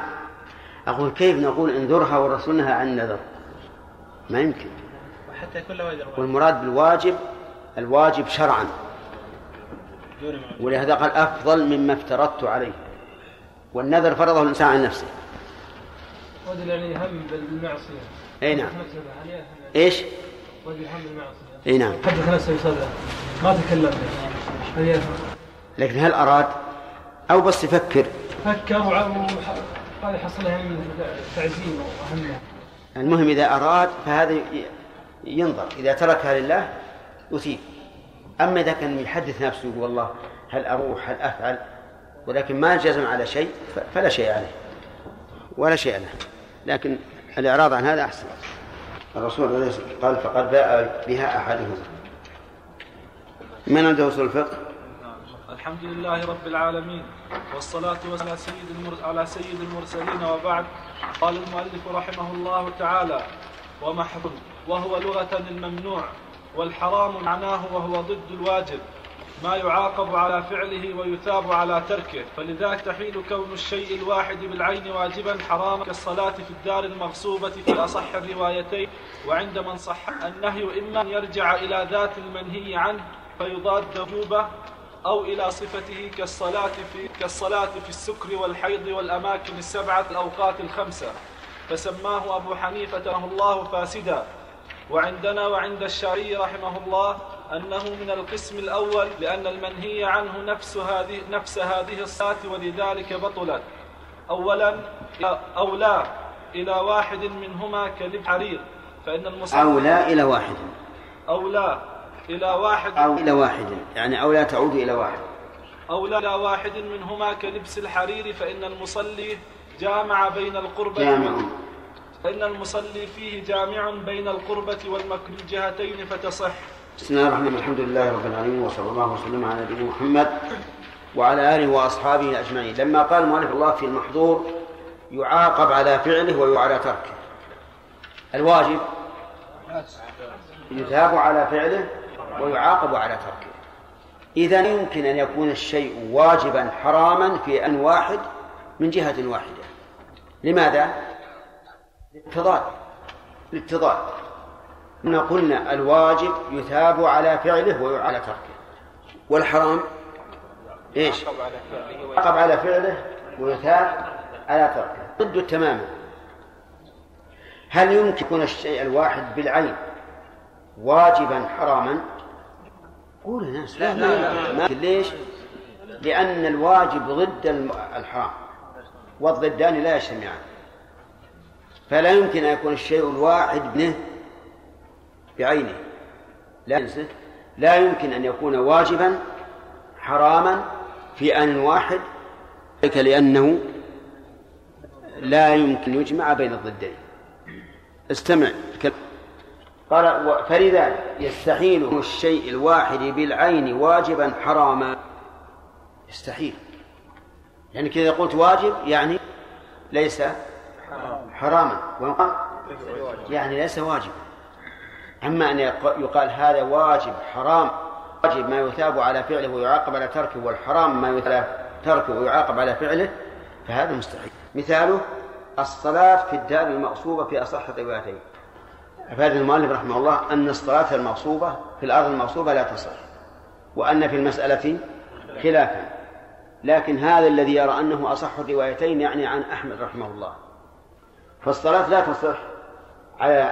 Speaker 1: أقول كيف نقول انذرها والرسول نهى عن النذر ما يمكن.
Speaker 10: حتى يكون له أجر
Speaker 1: والمراد بالواجب الواجب شرعا. ولهذا قال أفضل مما افترضت عليه. والنذر فرضه الإنسان عن نفسه.
Speaker 8: رجل يعني هم بالمعصية.
Speaker 1: أي نعم. إيش؟
Speaker 8: رجل هم بالمعصية.
Speaker 1: أي نعم.
Speaker 8: حدث نفسه يصلي ما تكلم؟
Speaker 1: لكن هل أراد؟ أو بس يفكر.
Speaker 8: فكر وقال يحصلها من تعزيم وأهمها
Speaker 1: المهم إذا أراد فهذا ينظر. إذا تركها لله يثيب. أما إذا كان يحدث نفسه يقول والله هل أروح؟ هل أفعل؟ ولكن ما جزم على شيء فلا شيء عليه. ولا شيء له لكن الإعراض عن هذا أحسن. الرسول عليه الصلاة والسلام قال فقد باء بها أحدهما من عنده أصول الفقه؟
Speaker 2: الحمد لله رب العالمين والصلاة والسلام على سيد المر... على سيد المرسلين وبعد. قال المؤلف رحمه الله تعالى ومحظ وهو لغة الممنوع والحرام معناه وهو ضد الواجب ما يعاقب على فعله ويثاب على تركه. فلذلك تحيل كون الشيء الواحد بالعين واجبا حراما كالصلاة في الدار المغصوبة في أصح الروايتين. وعند من صح النهي إما أن يرجع إلى ذات المنهي عنه فيضاد وجوبه أو إلى صفته كالصلاة في كالصلاة في السكر والحيض والأماكن السبعة الأوقات الخمسة. فسماه أبو حنيفة الله فاسدا. وعندنا وعند الشافعي رحمه الله أنه من القسم الأول لأن المنهي عنه نفس هذه نفس هذه الصلاة ولذلك بطلت. أولا أو لا إلى واحد منهما كلب حرير فإن المصلي
Speaker 1: أو لا إلى واحد.
Speaker 2: أو لا إلى واحد
Speaker 1: أو إلى واحد. يعني أو لا تعود إلى واحد.
Speaker 2: أو لا إلى واحد منهما كلبس الحرير فإن المصلي جامع بين القربة
Speaker 1: جامع.
Speaker 2: فإن المصلي فيه جامع بين القربة والمكر الجهتين فتصح.
Speaker 1: بسم الله الرحمن الرحيم. الحمد لله رب العالمين وصلى الله وسلم على نبينا محمد وعلى آله وأصحابه أجمعين. لما قال المؤلف الله في المحظور يعاقب على فعله وعلى تركه. الواجب يثاب على فعله ويعاقب على تركه. إذا يمكن أن يكون الشيء واجبا حراما في أن واحد من جهة واحدة. لماذا؟ للتضاد للتضاد إن قلنا الواجب يثاب على فعله وعلى تركه. والحرام؟ إيش؟ يعاقب على فعله ويثاب. على تركه. ضد تماما. هل يمكن يكون الشيء الواحد بالعين واجبا حراما؟ قول الناس. لا لا لا. ما ليش؟ لأن الواجب ضد الحرام. والضدان لا يجتمعان. فلا يمكن أن يكون الشيء الواحد منه بعينه. لا لا يمكن أن يكون واجبا حراما في آن واحد ذلك لأنه لا يمكن يجمع بين الضدين. استمع قال فلذلك يستحيل الشيء الواحد بالعين واجبا حراما. يستحيل. يعني كذا قلت واجب يعني ليس حراما وإن قال؟ يعني ليس واجبا أما أن يق- يقال هذا واجب حرام. واجب ما يثاب على فعله ويعاقب على تركه والحرام ما يثاب تركه ويعاقب على فعله فهذا مستحيل. مثاله الصلاة في الدار المغصوبة في أصح الروايتين أفاد المؤلف رحمه الله أن الصلاة المغصوبة في الأرض المغصوبة لا تصح وأن في المسألة خلافا. لكن هذا الذي يرى أنه أصح الروايتين يعني عن أحمد رحمه الله. فالصلاة لا تصح على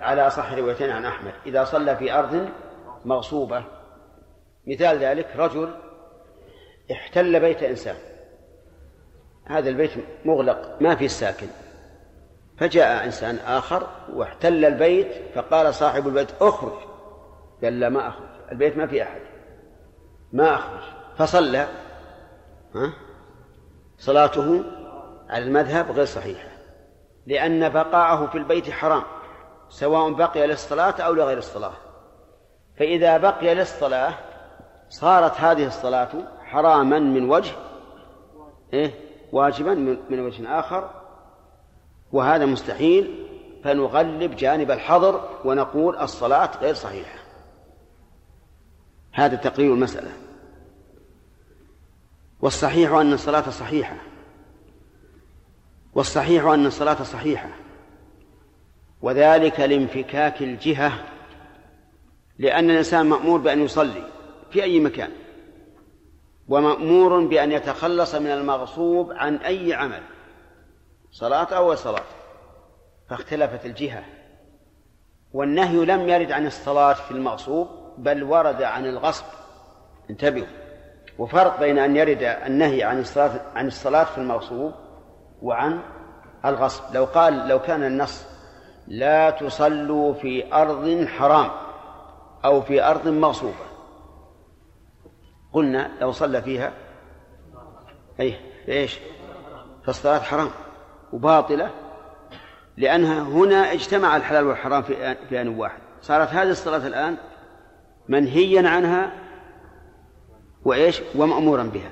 Speaker 1: على أصح الروايتين عن أحمد. إذا صلى في أرض مغصوبة. مثال ذلك رجل احتل بيت إنسان. هذا البيت مغلق ما فيه ساكن. فجاء إنسان آخر واحتل البيت فقال صاحب البيت اخرج. قال لا ما أخرج. البيت ما فيه أحد. ما أخرج. فصلى ها؟ صلاته على المذهب غير صحيحة لأن بقاءه في البيت حرام سواء بقي للصلاة أو لغير الصلاة. فإذا بقي للصلاة صارت هذه الصلاة حراما من وجه إيه؟ واجبا من وجه آخر. وهذا مستحيل فنغلب جانب الحظر ونقول الصلاة غير صحيحة. هذا تقرير المسألة. والصحيح أن الصلاة صحيحة. والصحيح أن الصلاة صحيحة. وذلك لانفكاك الجهة لأن الإنسان مأمور بأن يصلي في أي مكان ومأمور بأن يتخلص من المغصوب عن أي عمل صلاة أو صلاة فاختلفت الجهة. والنهي لم يرد عن الصلاة في المغصوب بل ورد عن الغصب. انتبهوا. وفرق بين أن يرد النهي عن الصلاة عن الصلاة في المغصوب وعن الغصب. لو قال لو كان النص لا تصلوا في أرض حرام أو في أرض مغصوبة قلنا لو صلى فيها أي إيش؟ فالصلاة حرام وباطلة لأنها هنا اجتمع الحلال والحرام في في آن واحد. صارت هذه الصلاة الآن منهيا عنها وإيش؟ ومأمورا بها.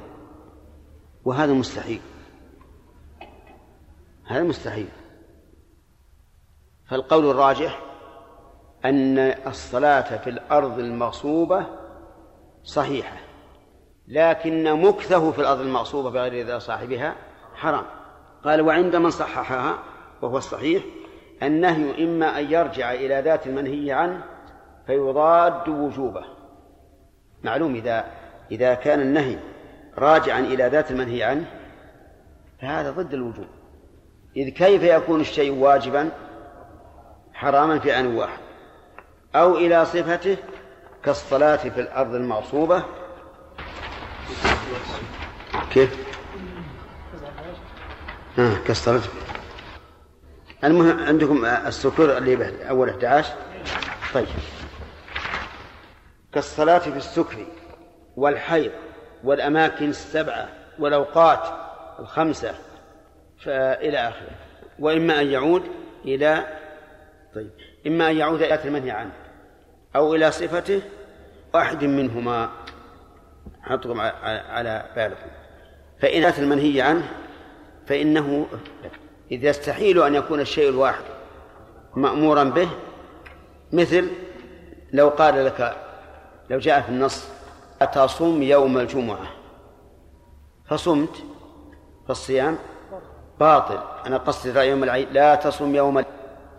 Speaker 1: وهذا مستحيل. هذا مستحيل. فالقول الراجح أن الصلاة في الأرض المغصوبة صحيحة لكن مكثه في الأرض المغصوبة بغير رضا صاحبها حرام. قال وعند من صححها وهو الصحيح النهي إما أن يرجع إلى ذات المنهي عنه فيضاد وجوبه. معلوم إذا إذا كان النهي راجعا إلى ذات المنهي عنه فهذا ضد الوجوب. إذ كيف يكون الشيء واجبا حراما في آن واحد؟ أو إلى صفته كالصلاة في الأرض المغصوبة كيف؟ آه كالصلاة. المهم عندكم السكور اللي أول 11 طيب. كالصلاة في السكر والحيض والأماكن السبعة والأوقات الخمسة فإلى آخره. وإما أن يعود إلى طيب إما أن يعود إلى المنهي عنه أو إلى صفته واحد منهما. حطكم على بالكم. فإن أتى المنهي عنه فإنه إذ يستحيل أن يكون الشيء الواحد مأمورا به مثل لو قال لك لو جاء في النص أتصوم يوم الجمعة؟ فصمت فالصيام باطل. أنا قصدي يوم العيد لا تصوم يوم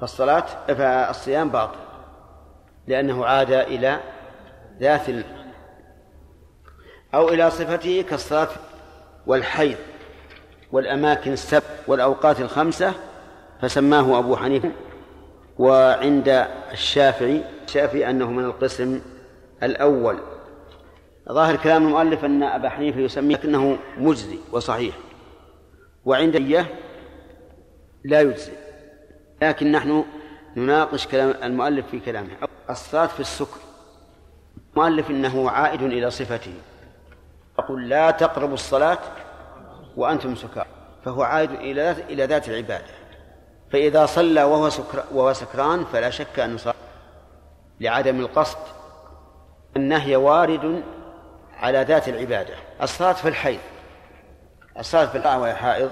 Speaker 1: فالصلاة فالصيام باطل. لأنه عاد إلى ذات أو إلى صفته كالصلاة والحيض والأماكن السبع والأوقات الخمسة فسماه أبو حنيفة. وعند الشافعي الشافعي أنه من القسم الأول. ظاهر كلام المؤلف أن أبا حنيفة يسميه لكنه مجزي وصحيح. وعند إياه لا يجزي لكن نحن نناقش كلام المؤلف في كلامه. الصلاة في السكر. المؤلف إنه عائد إلى صفته. يقول لا تقربوا الصلاة وأنتم سكارى. فهو عائد إلى إلى ذات العبادة. فإذا صلى وهو سكر وهو سكران فلا شك أن صلى لعدم القصد. النهي وارد على ذات العبادة. الصلاة في الحيض. الصلاة في القاعة وهي حائض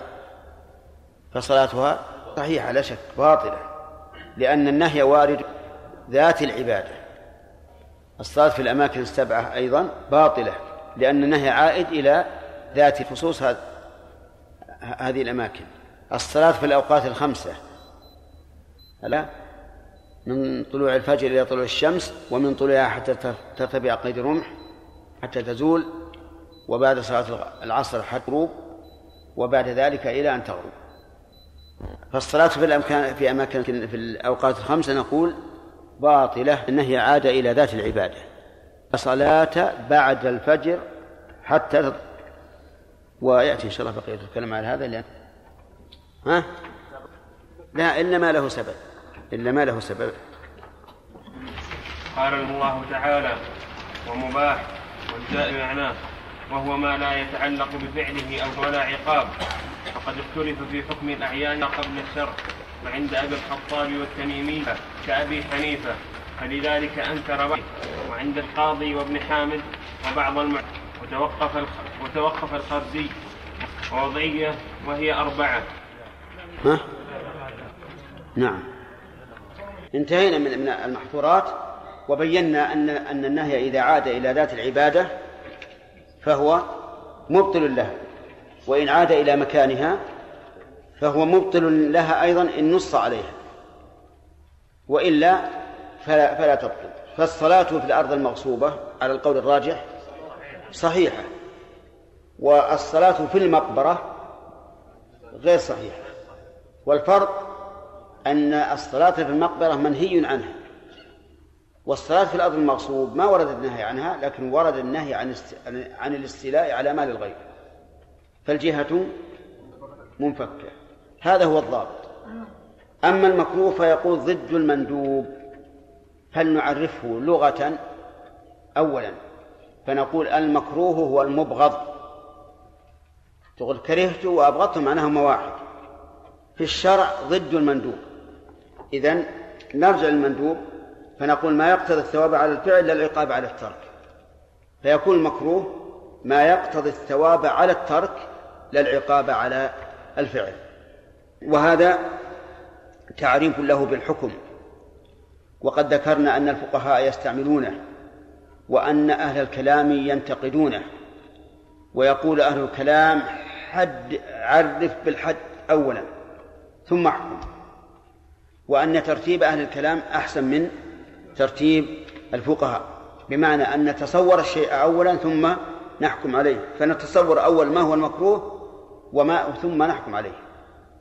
Speaker 1: فصلاتها صحيحة لا شك باطلة لأن النهي وارد ذات العبادة. الصلاة في الأماكن السبعة أيضا باطلة لأن النهي عائد إلى ذات خصوص هذه الأماكن. الصلاة في الأوقات الخمسة لا من طلوع الفجر إلى طلوع الشمس ومن طلوعها حتى ترتفع قيد الرمح حتى تزول وبعد صلاة العصر حتى تغرب. وبعد ذلك إلى أن تغرب. فالصلاة في الأمكان في أماكن في الأوقات الخمسة نقول باطلة النهي عاد إلى ذات العبادة. صلاة بعد الفجر حتى ويأتي إن شاء الله بقية الكلام على هذا لأن ها؟ لا إلا ما له سبب. إلا ما له سبب.
Speaker 11: قال الله تعالى ومباح والجاء معناه وهو ما لا يتعلق بفعله أو ولا عقاب. فقد اختلف في حكم الأعيان قبل الشر وعند أبي الخطاب والتميمي كأبي حنيفة فلذلك أنكر وعند القاضي وابن حامد وبعض المع وتوقف وتوقف الخرزي ووضعية وهي أربعة.
Speaker 1: ها؟ نعم. انتهينا من من المحظورات وبينا أن أن النهي إذا عاد إلى ذات العبادة فهو مبطل لها وإن عاد إلى مكانها فهو مبطل لها أيضا إن نص عليها. وإلا فلا, فلا تبطل. فالصلاة في الأرض المغصوبة على القول الراجح صحيحة والصلاة في المقبرة غير صحيحة. والفرق أن الصلاة في المقبرة منهي عنها. والصلاة في الأرض المغصوب ما ورد النهي عنها لكن ورد النهي عن عن الاستيلاء على مال الغير فالجهة منفكة. هذا هو الضابط. أما المكروه فيقول ضد المندوب. فلنعرفه لغة أولا. فنقول المكروه هو المبغض. تقول كرهت وأبغضت معناهما واحد في الشرع ضد المندوب. إذن نرجع للمندوب. فنقول ما يقتضي الثواب على الفعل لا العقاب على الترك. فيكون المكروه ما يقتضي الثواب على الترك لا العقاب على الفعل. وهذا تعريف له بالحكم. وقد ذكرنا أن الفقهاء يستعملونه وأن أهل الكلام ينتقدونه. ويقول أهل الكلام حد عرف بالحد أولا ثم احكم. وأن ترتيب أهل الكلام أحسن من ترتيب الفقهاء بمعنى أن نتصور الشيء أولا ثم نحكم عليه فنتصور أول ما هو المكروه وما ثم نحكم عليه.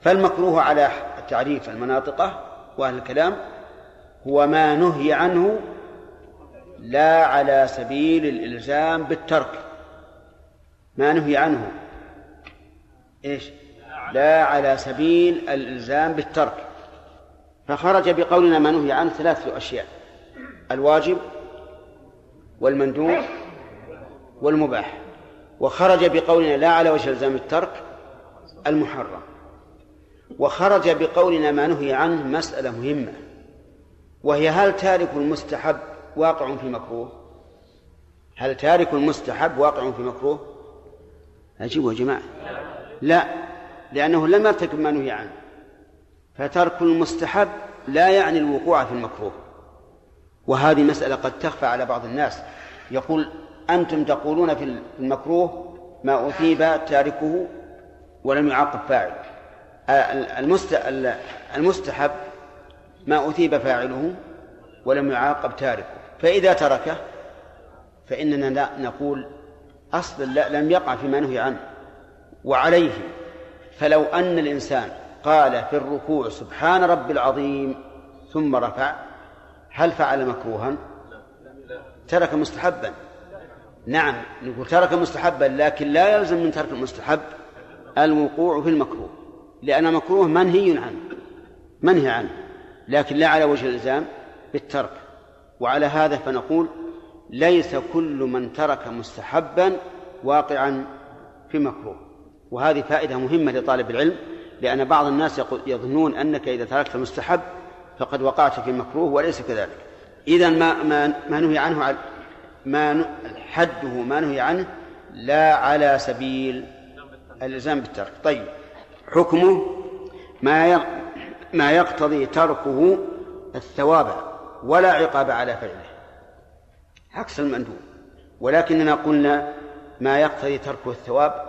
Speaker 1: فالمكروه على تعريف المناطقة وأهل الكلام هو ما نهي عنه لا على سبيل الإلزام بالترك. ما نهي عنه إيش؟ لا على سبيل الإلزام بالترك. فخرج بقولنا ما نهي عنه ثلاثة أشياء. الواجب والمندوب والمباح. وخرج بقولنا لا على وجه الزام الترك المحرم. وخرج بقولنا ما نهي عنه مسألة مهمة وهي هل تارك المستحب واقع في مكروه؟ هل تارك المستحب واقع في مكروه؟ أجيبوا يا جماعة. لا لأنه لم يرتكب ما نهي عنه. فترك المستحب لا يعني الوقوع في المكروه. وهذه مسألة قد تخفى على بعض الناس. يقول أنتم تقولون في المكروه ما أثيب تاركه ولم يعاقب فاعل. المستحب ما أثيب فاعله ولم يعاقب تاركه. فإذا تركه فإننا لا نقول أصلا لا لم يقع فيما نهي عنه. وعليه فلو أن الإنسان قال في الركوع سبحان رب العظيم ثم رفع هل فعل مكروها؟ ترك مستحبا. نعم نقول ترك مستحبا لكن لا يلزم من ترك المستحب الوقوع في المكروه لأن المكروه منهي عنه منهي عنه لكن لا على وجه الإلزام بالترك. وعلى هذا فنقول ليس كل من ترك مستحبا واقعا في مكروه. وهذه فائدة مهمة لطالب العلم لأن بعض الناس يظنون أنك إذا تركت المستحب فقد وقعت في مكروه وليس كذلك. إذا ما ما ما نهي عنه ما حده ما نهي عنه لا على سبيل الإلزام بالترك. طيب حكمه ما ما يقتضي تركه الثواب ولا عقاب على فعله. عكس المندوب. ولكننا قلنا ما يقتضي تركه الثواب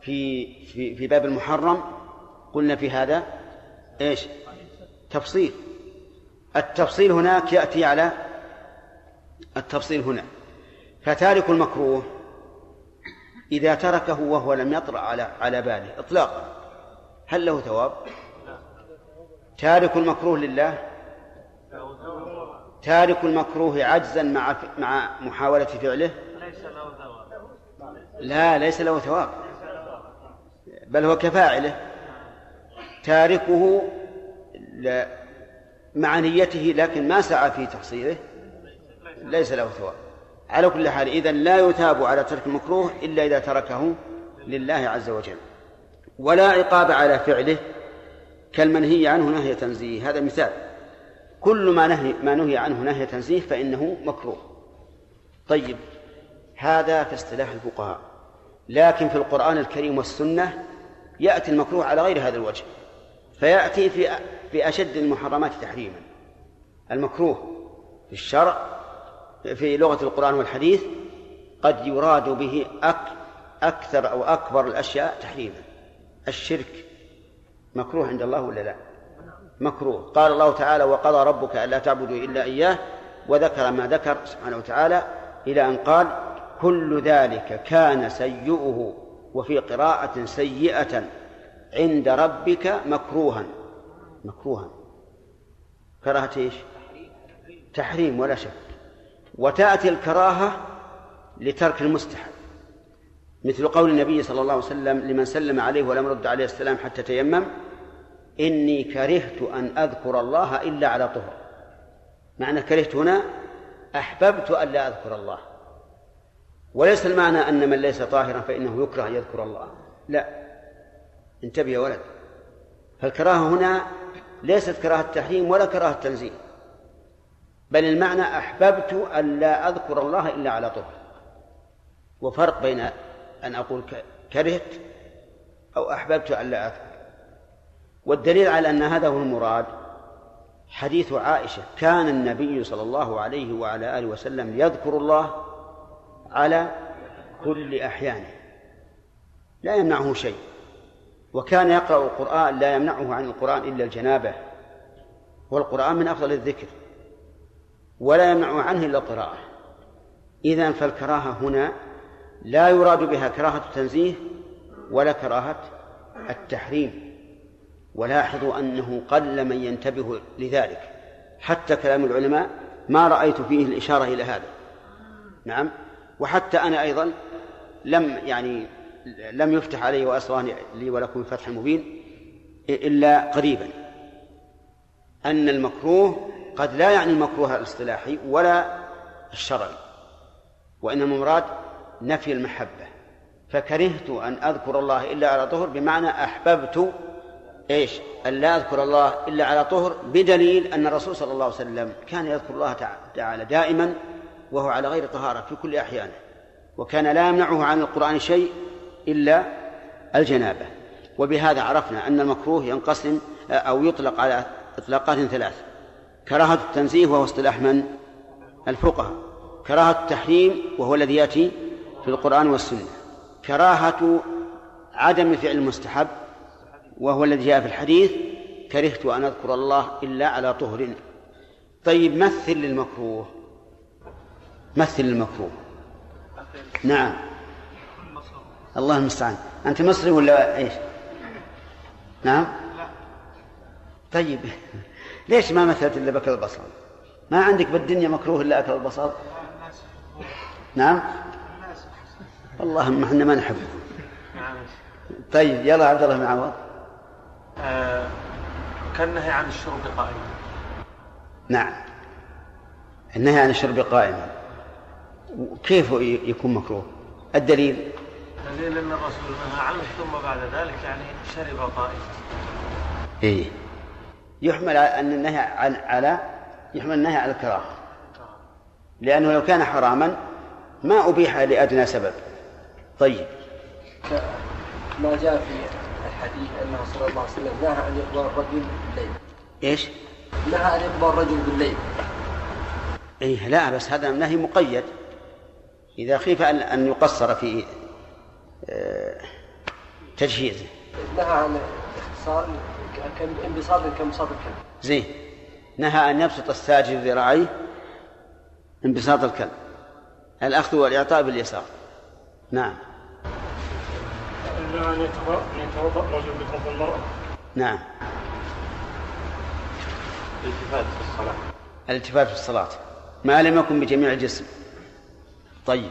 Speaker 1: في في في باب المحرم قلنا في هذا إيش؟ تفصيل. التفصيل هناك يأتي على التفصيل هنا. فتارك المكروه إذا تركه وهو لم يطرأ على على باله إطلاقا. هل له ثواب؟ تارك المكروه لله؟ تارك المكروه عجزا مع مع محاولة فعله؟ لا ليس له ثواب. بل هو كفاعله. تاركه مع نيته لكن ما سعى في تحصيله ليس له ثواب. على كل حال إذا لا يثاب على ترك المكروه إلا إذا تركه لله عز وجل. ولا عقاب على فعله كالمنهي عنه نهي تنزيه. هذا مثال. كل ما نهي ما نهي عنه نهي تنزيه فإنه مكروه. طيب هذا في اصطلاح الفقهاء. لكن في القرآن الكريم والسنة يأتي المكروه على غير هذا الوجه. فيأتي في في أشد المحرمات تحريما. المكروه في الشرع في لغة القرآن والحديث قد يراد به أك أكثر أو أكبر الأشياء تحريما. الشرك مكروه عند الله ولا لا؟ مكروه. قال الله تعالى وقضى ربك ألا تعبدوا إلا إياه وذكر ما ذكر سبحانه وتعالى إلى أن قال كل ذلك كان سيئه وفي قراءة سيئة عند ربك مكروها. مكروها. كراهة إيش؟ تحريم ولا شك. وتأتي الكراهة لترك المستحب. مثل قول النبي صلى الله عليه وسلم لمن سلم عليه ولم يرد عليه السلام حتى تيمم إني كرهت أن أذكر الله إلا على طهر. معنى كرهت هنا أحببت أن لا أذكر الله. وليس المعنى أن من ليس طاهرا فإنه يكره أن يذكر الله. لا. انتبه يا ولد. فالكراهة هنا ليست كراهة تحريم ولا كراهة تنزيل. بل المعنى أحببت أن لا أذكر الله إلا على طهر وفرق بين أن أقول كرهت أو أحببت أن لا أذكر. والدليل على أن هذا هو المراد حديث عائشة كان النبي صلى الله عليه وعلى آله وسلم يذكر الله على كل أحيانه. لا يمنعه شيء. وكان يقرأ القرآن لا يمنعه عن القرآن إلا الجنابة. والقرآن من أفضل الذكر ولا يمنع عنه إلا القراءة. إذا فالكراهة هنا لا يراد بها كراهة التنزيه ولا كراهة التحريم. ولاحظوا أنه قل من ينتبه لذلك. حتى كلام العلماء ما رأيت فيه الإشارة إلى هذا. نعم. وحتى أنا أيضا لم يعني لم يفتح علي وأسراني لي ولكم فتح مبين إلا قريبا. أن المكروه قد لا يعني المكروه الاصطلاحي ولا الشرعي وإنما المراد نفي المحبة. فكرهت أن أذكر الله إلا على طهر بمعنى أحببت إيش؟ أن لا أذكر الله إلا على طهر بدليل أن الرسول صلى الله عليه وسلم كان يذكر الله تعالى دائما وهو على غير طهارة في كل أحيانه وكان لا يمنعه عن القرآن شيء إلا الجنابة. وبهذا عرفنا أن المكروه ينقسم أو يطلق على إطلاقات ثلاث. كراهة التنزيه وهو اصطلاح من؟ الفقهاء. كراهة التحريم وهو الذي يأتي في القرآن والسنة. كراهة عدم فعل المستحب وهو الذي جاء في الحديث كرهت أن أذكر الله إلا على طهر. طيب مثل للمكروه. مثل المكروه نعم. الله المستعان. أنت مصري ولا إيش؟ نعم؟ طيب. ليش ما مثلت إلا بكر البصل؟ ما عندك بالدنيا مكروه إلا أكل البصل؟ نعم؟ اللهم إحنا ما نحبه طيب يلا عبد الله بن عوض.
Speaker 8: آه كالنهي عن الشرب قائما
Speaker 1: نعم. النهي عن الشرب قائما كيف يكون مكروه؟ الدليل؟
Speaker 8: دليل أن الرسول نهى عنه ثم بعد ذلك يعني شرب قائما
Speaker 1: إيه. يحمل أن النهي عن على يحمل النهي على الكراهة. لأنه لو كان حراما ما أبيح لأدنى سبب. طيب.
Speaker 5: ما جاء في الحديث أنه صلى الله عليه وسلم نهى ان يقبل الرجل بالليل.
Speaker 1: إيش؟
Speaker 5: نهى ان يقبل الرجل بالليل.
Speaker 1: إيه لا بس هذا نهي مقيد. إذا خيف ان أن يقصر في تجهيزه
Speaker 5: نهى عن اختصار انبساط كانبساط الكلب.
Speaker 1: زين. نهى أن يبسط الساجد ذراعيه انبساط الكلب. الأخذ والإعطاء باليسار. نعم.
Speaker 12: أن يتوضأ الرجل بفضل المرأة.
Speaker 1: نعم.
Speaker 11: الالتفات في الصلاة.
Speaker 1: الالتفات في الصلاة. ما لم يكن بجميع الجسم. طيب.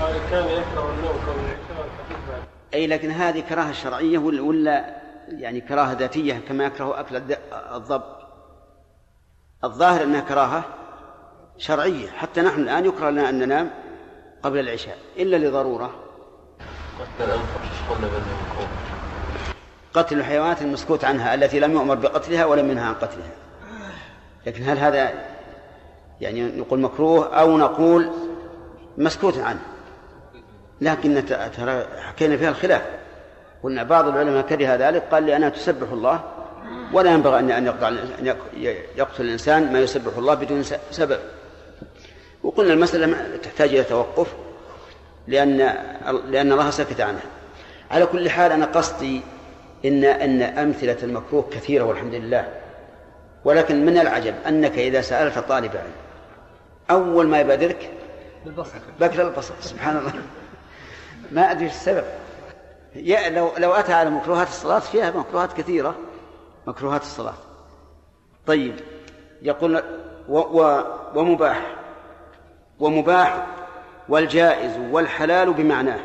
Speaker 12: قال كان يكره النوم قبل العشاء
Speaker 1: أي لكن هذه كراهة شرعية ولا- يعني كراهة ذاتية كما يكره الد- الضب؟ الظاهر أنها كراهة شرعية. حتى نحن الآن يكره لنا أن ننام قبل العشاء إلا لضرورة.
Speaker 4: قتل
Speaker 1: الحيوانات المسكوت عنها التي لم يؤمر بقتلها ولم ينهى عن قتلها. لكن هل هذا يعني نقول مكروه أو نقول مسكوت عنه. لكن ترى حكينا فيها الخلاف. قلنا بعض العلماء كره ذلك قال لأنها تسبح الله. ولا ينبغي أن أن يقتل الإنسان ما يسبح الله بدون سبب. وقلنا المسألة تحتاج إلى توقف لأن لأن الله سكت عنها. على كل حال أنا قصدي إن أن أمثلة المكروه كثيرة والحمد لله. ولكن من العجب أنك إذا سألت طالب علم أول ما يبادرك
Speaker 5: بالبصر
Speaker 1: بكر البصر سبحان الله. ما أدري السبب. يا لو لو أتى على مكروهات الصلاة فيها مكروهات كثيرة. مكروهات الصلاة. طيب يقول و و ومباح. ومباح والجائز والحلال بمعناه.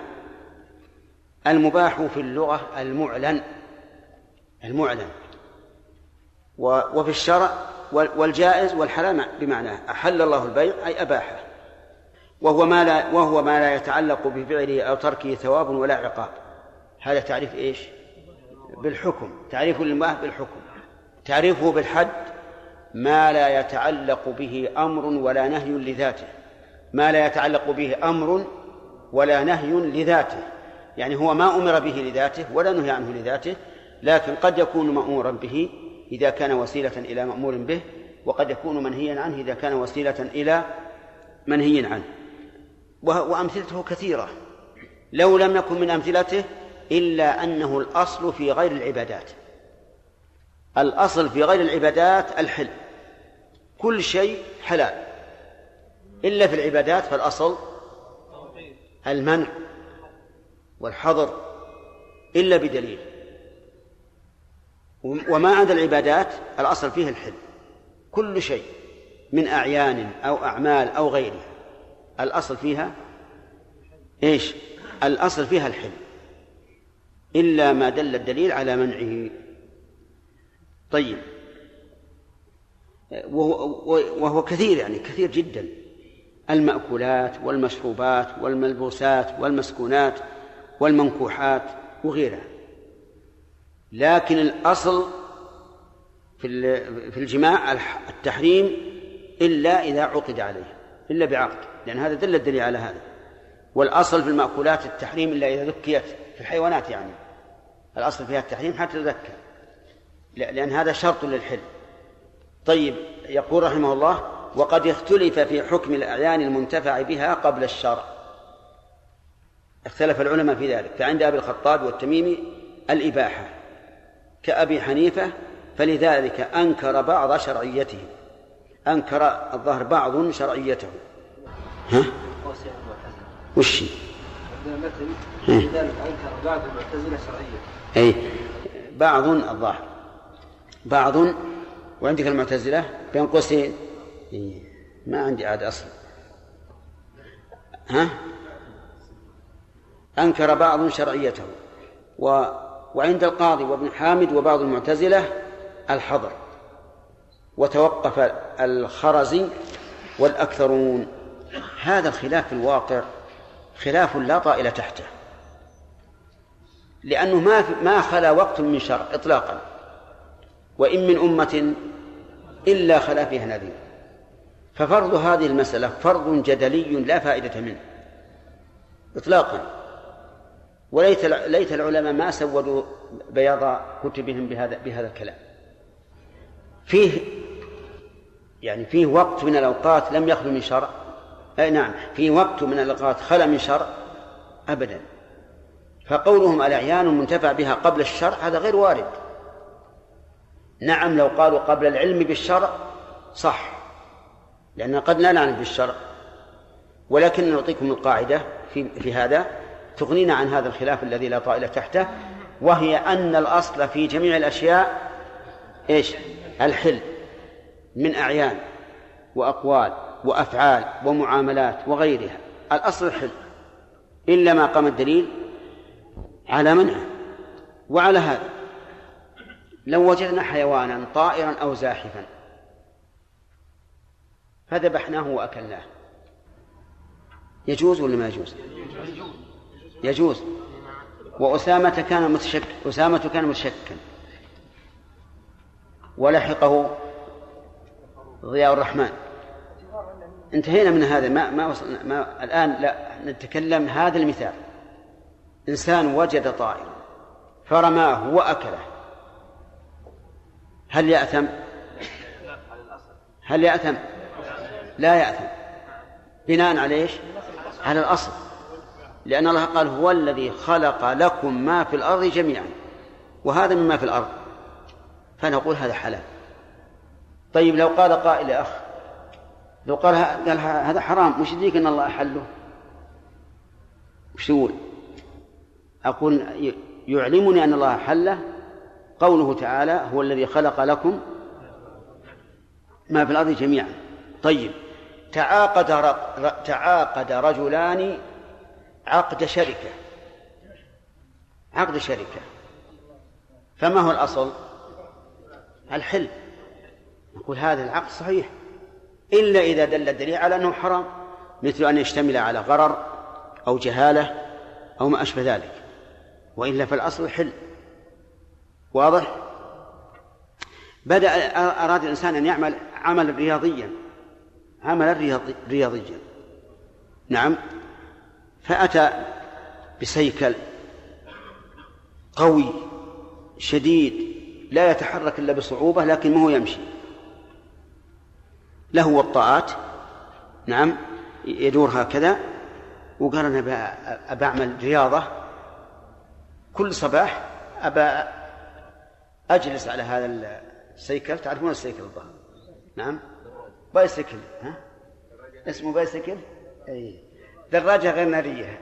Speaker 1: المباح في اللغة المعلن. المعلن. وفي الشرع والجائز والحلال بمعناه. أحل الله البيع أي أباحه. وهو ما لا وهو ما لا يتعلق بفعله أو تركه ثواب ولا عقاب. هذا تعريف إيش؟ بالحكم. تعريف للمباح بالحكم. تعريفه بالحد ما لا يتعلق به أمر ولا نهي لذاته. ما لا يتعلق به أمر ولا نهي لذاته. يعني هو ما أمر به لذاته ولا نهي عنه لذاته لكن قد يكون مأمورا به إذا كان وسيلة إلى مأمور به وقد يكون منهيا عنه إذا كان وسيلة إلى منهي عنه. وأمثلته كثيرة. لو لم يكن من أمثلته إلا أنه الأصل في غير العبادات. الأصل في غير العبادات الحل. كل شيء حلال. إلا في العبادات فالأصل المنع والحظر. إلا بدليل. وما عدا العبادات الأصل فيه الحل. كل شيء من أعيان أو أعمال أو غيرها. الأصل فيها إيش؟ الأصل فيها الحل. إلا ما دل الدليل على منعه. طيب. وهو, كثير يعني كثير جدا. المأكولات والمشروبات والملبوسات والمسكونات والمنكوحات وغيرها. لكن الأصل في في الجماع التحريم إلا إذا عقد عليه. إلا بعقد لأن هذا دل الدليل على هذا. والأصل في المأكولات التحريم إلا إذا ذكيت في الحيوانات يعني. الأصل فيها التحريم حتى تذكى لأن هذا شرط للحل. طيب يقول رحمه الله وقد اختلف في حكم الأعيان المنتفع بها قبل الشرع. اختلف العلماء في ذلك. فعند أبي الخطاب والتميمي الإباحة. كأبي حنيفة فلذلك أنكر بعض شرعيته. أنكر الظهر بعض شرعيته. ها؟ وش؟ لذلك أنكر بعض المعتزلة شرعية أي بعض الظاهر. بعض وعندك المعتزلة بين قوسين. ما عندي عاد أصلا ها؟ أنكر بعض شرعيته. و وعند القاضي وابن حامد وبعض المعتزلة الحظر. وتوقف الخرزي والأكثرون. هذا الخلاف في الواقع خلاف لا طائل تحته لأنه ما ما خلا وقت من شرع إطلاقا وإن من أمة إلا خلا فيها نذير. ففرض هذه المسألة فرض جدلي لا فائدة منه إطلاقا. وليت ليت العلماء ما سودوا بياض كتبهم بهذا بهذا الكلام. فيه يعني فيه وقت من الأوقات لم يخلو من شرع. أي نعم في وقت من الأوقات خلا من شرع أبدا. فقولهم الأعيان منتفع بها قبل الشرع هذا غير وارد. نعم لو قالوا قبل العلم بالشرع صح لأن قد لا نعلم بالشرع. ولكن نعطيكم القاعدة في, في هذا. تغنينا عن هذا الخلاف الذي لا طائل تحته وهي أن الأصل في جميع الأشياء إيش؟ الحل. من أعيان وأقوال وأفعال ومعاملات وغيرها. الأصل الحل إلا ما قام الدليل على منعه وعلى هذا لو وجدنا حيوانا طائرا أو زاحفا فذبحناه وأكلناه. يجوز ولا ما يجوز؟ يجوز. وأسامة كان متشك أسامة كان متشكا ولحقه ضياء الرحمن. انتهينا من هذا. ما ما وصلنا ما الآن لا نتكلم هذا المثال. إنسان وجد طائرا فرماه وأكله. هل يأثم؟ هل يأثم؟ لا يأثم. بناء على إيش؟ على الأصل. لأن الله قال هو الذي خلق لكم ما في الأرض جميعا وهذا مما في الأرض. فنقول هذا حلال. طيب لو قال قائل يا أخ لو قال قال هذا حرام وش يدريك أن الله أحله وش تقول أقول يعلمني أن الله حله قوله تعالى هو الذي خلق لكم ما في الأرض جميعا طيب تعاقد. تعاقد رجلان عقد شركة عقد شركة فما هو الأصل؟ الحل نقول هذا العقد صحيح. إلا إذا دل الدليل على أنه حرام مثل أن يشتمل على غرر أو جهالة أو ما أشبه ذلك. وإلا فالأصل حل. واضح؟ بدأ أراد الإنسان أن يعمل عملا رياضيا. عملا رياضي رياضيا. نعم. فأتى بسيكل قوي شديد لا يتحرك إلا بصعوبة لكن ما هو يمشي. له وطاءات نعم يدور هكذا. وقال أنا أبى أعمل رياضة. كل صباح أبى أجلس على هذا السيكل. تعرفون السيكل الظاهر؟ نعم. بايسكل ها؟ اسمه بايسكل إي. دراجة غير نارية.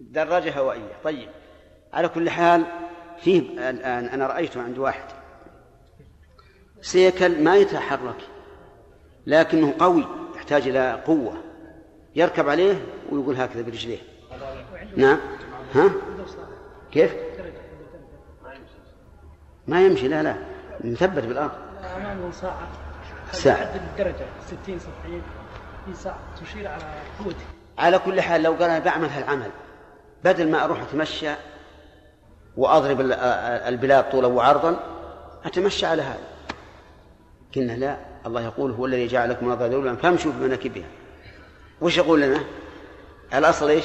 Speaker 1: دراجة هوائية. طيب على كل حال فيه الآن أنا رأيته عند واحد. سيكل ما يتحرك لكنه قوي يحتاج إلى قوة. يركب عليه ويقول هكذا برجليه. نعم. ها؟ كيف؟ ما يمشي لا لا. مثبت بالأرض.
Speaker 3: ساعة.
Speaker 1: ساعة
Speaker 3: الدرجة 60 70 في ساعة تشير على قوته
Speaker 1: على كل حال لو قال أنا بعمل هالعمل بدل ما أروح أتمشى وأضرب البلاد طولا وعرضا أتمشى على هذا. قلنا لا الله يقول هو الذي جعل لكم الأرض ذلولا فامشوا في مناكبها. وش يقول لنا؟ الأصل إيش؟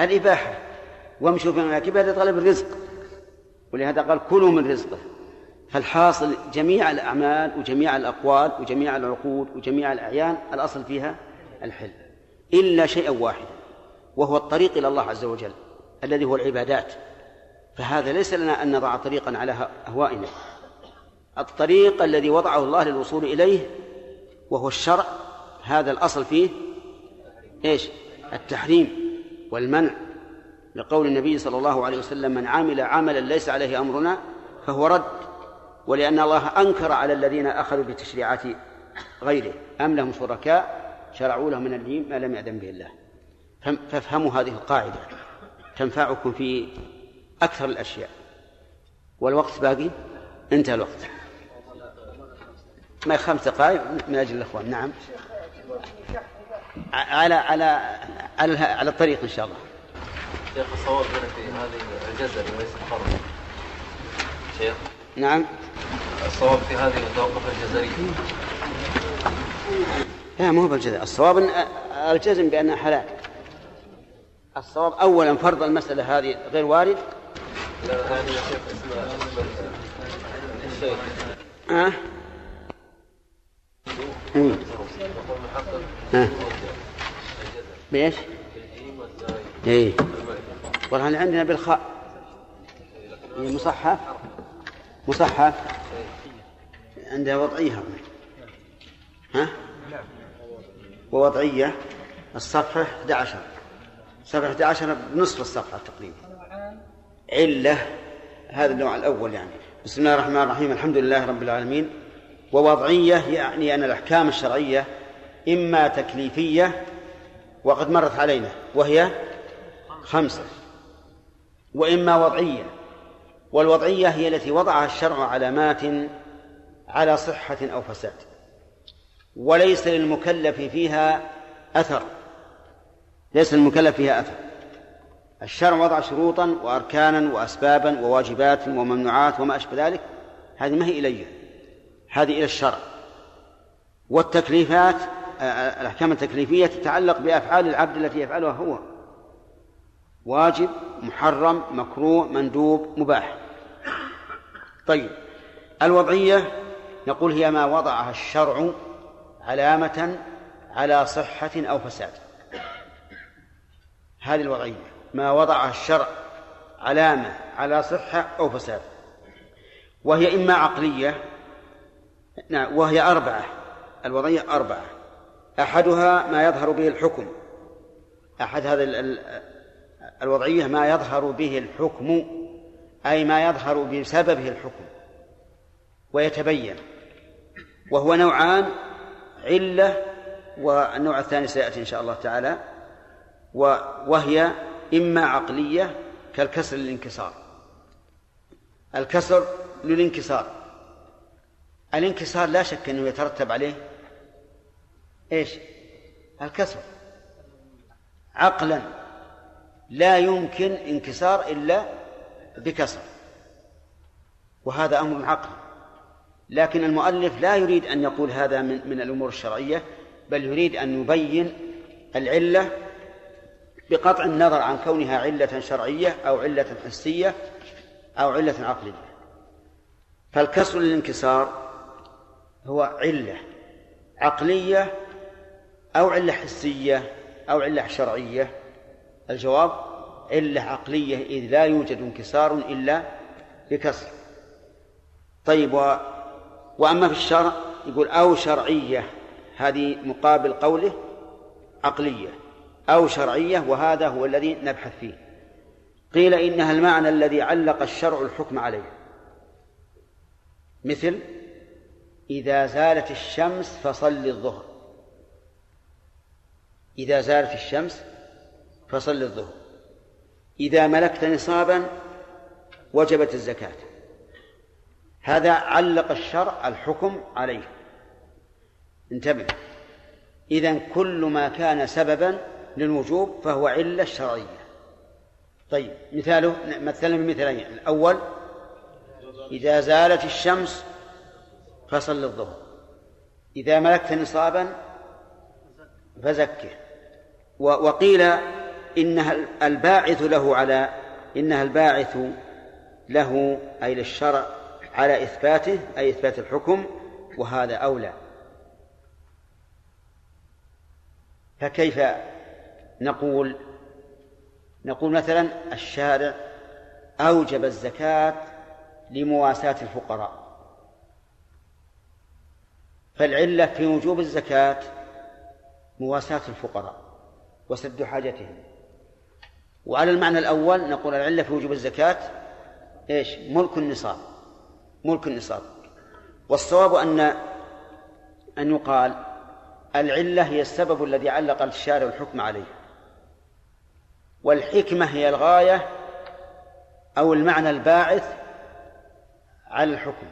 Speaker 1: الإباحة. وامشوا في مناكبها لطلب الرزق. ولهذا قال كلوا من رزقه. فالحاصل جميع الأعمال وجميع الأقوال وجميع العقود وجميع الأعيان الأصل فيها الحل. إلا شيئا واحدا وهو الطريق إلى الله عز وجل الذي هو العبادات. فهذا ليس لنا أن نضع طريقا على أهوائنا الطريق الذي وضعه الله للوصول إليه وهو الشرع هذا الأصل فيه إيش؟ التحريم والمنع. لقول النبي صلى الله عليه وسلم من عمل عملا ليس عليه أمرنا فهو رد ولأن الله أنكر على الذين أخذوا بتشريعات غيره. أم لهم شركاء شرعوا لهم من الدين ما لم يأذن به الله. فافهموا هذه القاعدة. تنفعكم في أكثر الأشياء. والوقت باقي؟ انتهى الوقت. ما خمس دقائق من أجل الإخوان. نعم. على على على على الطريق إن شاء الله.
Speaker 4: شيخ الصواب هنا في هذه الجزر وليس الفرض. شيخ.
Speaker 1: نعم.
Speaker 4: الصواب في هذه التوقف الجزري
Speaker 1: لا مو بالجزم الصواب ان الجزم بانها حلال. الصواب اولا فرض المسألة هذه غير وارد.
Speaker 4: لا هذه يا شيخ اسمها الشيخ
Speaker 1: ها؟ ها. بإيش؟ إيه. والله عندنا بالخاء. مصحف مصحف عندها وضعية ها؟ ووضعية. الصفحة 11 صفحة 11 بنصف الصفحة تقريبا. علة. هذا النوع الأول يعني. بسم الله الرحمن الرحيم. الحمد لله رب العالمين. ووضعية يعني أن الأحكام الشرعية إما تكليفية وقد مرت علينا وهي خمسة وإما وضعية والوضعية هي التي وضعها الشرع علامات على صحة أو فساد وليس للمكلف فيها أثر ليس للمكلف فيها أثر. الشرع وضع شروطا وأركانا وأسبابا وواجبات وممنوعات وما أشبه ذلك هذه ما هي إلي. هذه إلى الشرع. والتكليفات الأحكام التكليفية تتعلق بأفعال العبد التي يفعلها هو. واجب محرم مكروه مندوب مباح. طيب الوضعية نقول هي ما وضعها الشرع علامة على صحة أو فساد. هذه الوضعية ما وضعها الشرع علامة على صحة أو فساد. وهي إما عقلية نعم وهي أربعة. الوضعية أربعة. أحدها ما يظهر به الحكم. أحد هذه الوضعية ما يظهر به الحكم أي ما يظهر بسببه الحكم. ويتبين. وهو نوعان علة والنوع الثاني سيأتي إن شاء الله تعالى. وهي إما عقلية كالكسر للانكسار. الكسر للانكسار. الانكسار لا شك أنه يترتب عليه إيش؟ الكسر. عقلا. لا يمكن انكسار إلا بكسر. وهذا أمر عقلي لكن المؤلف لا يريد أن يقول هذا من, من الأمور الشرعية بل يريد أن يبين العلة بقطع النظر عن كونها علة شرعية أو علة حسية أو علة عقلية. فالكسر للانكسار هو علة عقلية أو علة حسية أو علة شرعية. الجواب علة عقلية إذ لا يوجد انكسار إلا بكسر. طيب و... وأما في الشرع يقول أو شرعية هذه مقابل قوله عقلية. أو شرعية وهذا هو الذي نبحث فيه. قيل إنها المعنى الذي علق الشرع الحكم عليه. مثل إذا زالت الشمس فصل الظهر. إذا زالت الشمس فصل الظهر. إذا ملكت نصابا وجبت الزكاة. هذا علق الشرع الحكم عليه. انتبه. إذا كل ما كان سببا للوجوب فهو علة شرعية. طيب مثاله مثلا بمثالين. الأول إذا زالت الشمس فصل الظهر إذا ملكت نصابا فزكه. وقيل إنها الباعث له على إنها الباعث له أي للشرع على إثباته أي إثبات الحكم وهذا أولى. فكيف نقول؟ نقول مثلا الشارع أوجب الزكاة لمواساة الفقراء. فالعلة في وجوب الزكاة مواساة الفقراء وسد حاجتهم. وعلى المعنى الأول نقول العلة في وجوب الزكاة إيش؟ ملك النصاب. ملك النصاب. والصواب أن أن يقال العلة هي السبب الذي علق الشارع الحكم عليه. والحكمة هي الغاية أو المعنى الباعث على الحكم.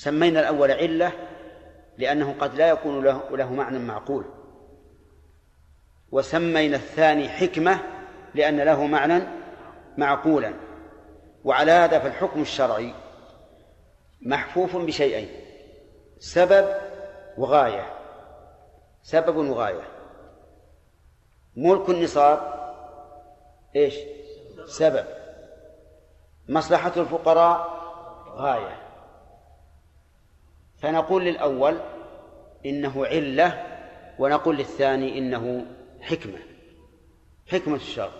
Speaker 1: سمينا الأول علة لأنه قد لا يكون له, له معنى معقول. وسمينا الثاني حكمة لأن له معنى معقولا. وعلى هذا فالحكم الشرعي محفوف بشيئين سبب وغاية. سبب وغاية. ملك النصاب إيش؟ سبب. مصلحة الفقراء غاية. فنقول للأول إنه علة ونقول للثاني إنه حكمة حكمة الشرع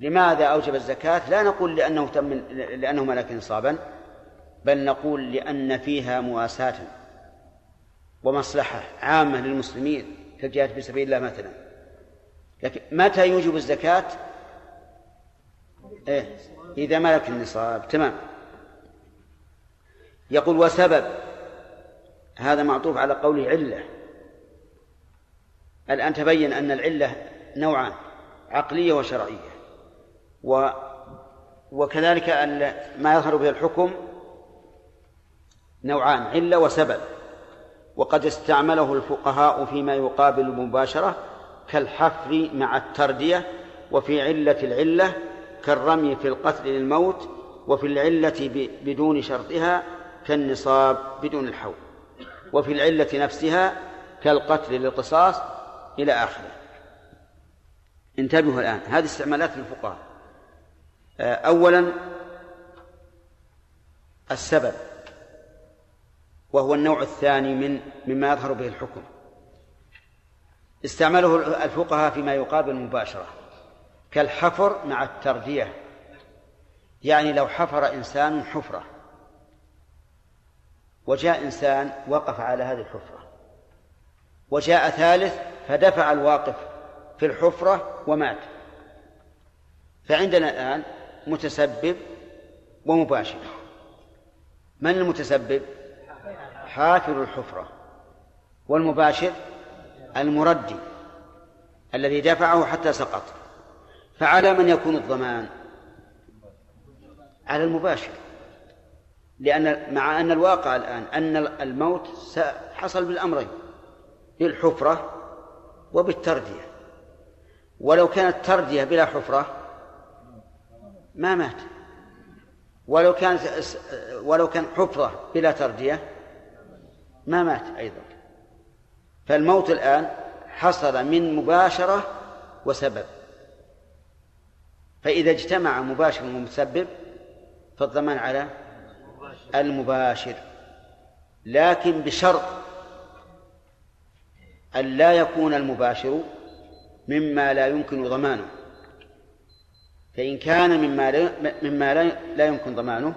Speaker 1: لماذا أوجب الزكاة لا نقول لأنه تم لأنه ملك نصابا بل نقول لأن فيها مواساة ومصلحة عامة للمسلمين كالجهاد في سبيل الله مثلا لكن متى يوجب الزكاة؟ إيه؟ إذا ملك النصاب تمام يقول وسبب هذا معطوف على قوله علة الآن تبين أن العلة نوعان عقلية وشرعية. و وكذلك ما يظهر به الحكم نوعان علة وسبب. وقد استعمله الفقهاء فيما يقابل المباشرة كالحفر مع التردية وفي علة العلة كالرمي في القتل للموت وفي العلة بدون شرطها كالنصاب بدون الحول. وفي العلة نفسها كالقتل للقصاص إلى آخره. انتبهوا الآن هذه استعمالات الفقهاء. أولا السبب وهو النوع الثاني من مما يظهر به الحكم. استعمله الفقهاء فيما يقابل المباشرة كالحفر مع التردية يعني لو حفر إنسان حفرة وجاء إنسان وقف على هذه الحفرة. وجاء ثالث فدفع الواقف في الحفرة ومات. فعندنا الآن متسبب ومباشر. من المتسبب؟ حافر الحفرة. والمباشر المردي الذي دفعه حتى سقط. فعلى من يكون الضمان؟ على المباشر. لأن مع أن الواقع الآن أن الموت حصل بالأمرين بالحفرة وبالتردية. ولو كانت تردية بلا حفرة ما مات. ولو كانت ولو كان حفرة بلا تردية ما مات أيضا. فالموت الآن حصل من مباشرة وسبب. فإذا اجتمع مباشر ومسبب فالضمان على المباشر لكن بشرط أن لا يكون المباشر مما لا يمكن ضمانه. فإن كان مما لا مما لا يمكن ضمانه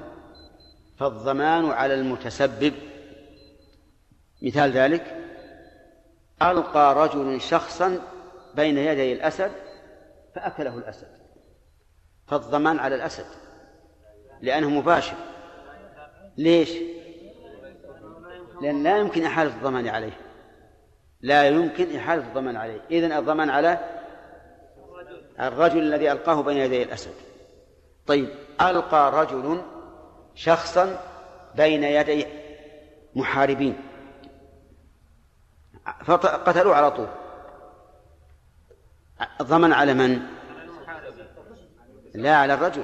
Speaker 1: فالضمان على المتسبب. مثال ذلك ألقى رجل شخصا بين يدي الأسد فأكله الأسد. فالضمان على الأسد لأنه مباشر. ليش؟ لأن لا يمكن إحالة الضمان عليه. لا يمكن إحالة الضمان عليه. إذن الضمان على الرجل الذي ألقاه بين يدي الأسد. طيب ألقى رجل شخصا بين يدي محاربين. فقتلوه على طول. الضمن على من؟ لا على الرجل.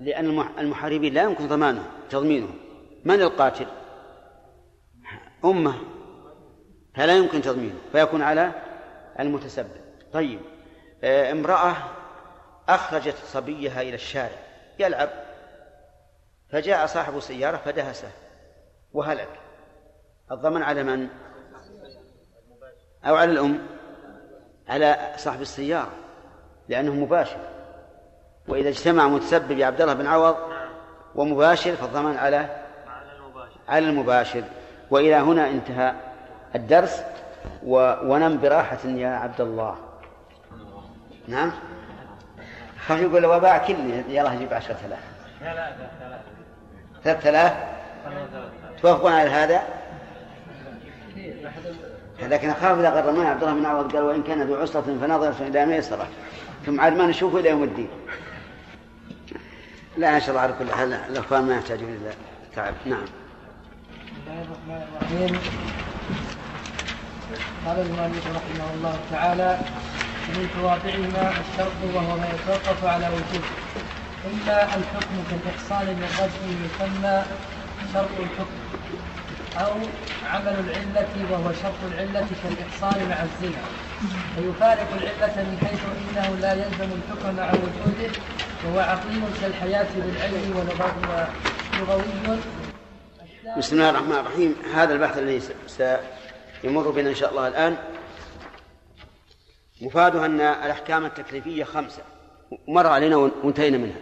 Speaker 1: لأن المحاربين لا يمكن ضمانه تضمينه. من القاتل؟ أمة. فلا يمكن تضمينه فيكون على المتسبب. طيب آه، امرأة أخرجت صبيها إلى الشارع يلعب فجاء صاحب سيارة فدهسه وهلك. الضمن على من؟ أو على الأم؟ على صاحب السيارة لأنه مباشر. وإذا اجتمع متسبب عبد الله بن عوض ومباشر فالضمان على على المباشر. وإلى هنا انتهى الدرس. و... ونم براحة يا عبد الله نعم؟ خاف يقول وباع كلي يلا جيب عشرة آلاف. لا لا ثلاثة آلاف. توافقون على هذا؟ لكن أخاف إذا غرمنا عبد الله بن عوض قال وإن كان ذو عسرة فنظرة إلى ميسرة. ثم عاد ما نشوفه إلى يوم الدين. لا إن شاء الله على كل حال الأخوان ما يحتاجون إلى تعب. نعم.
Speaker 13: الله الرحمن الرحيم. قال المؤلف رحمه الله تعالى من توابعهما الشرط وهو ما يتوقف على وجوه إما الحكم كالإحصان للرجل يسمى شرط الحكم أو عمل العلة وهو شرط العلة كالإحصان مع الزنا. فيفارق العلة من حيث إنه لا يلزم الحكم مع وجوده وهو عقيم كالحياة بالعلم ولغوي
Speaker 1: بسم الله الرحمن الرحيم. هذا البحث الذي سيمر بنا إن شاء الله الآن. مفاده أن الأحكام التكليفية خمسة. مر علينا وانتهينا منها.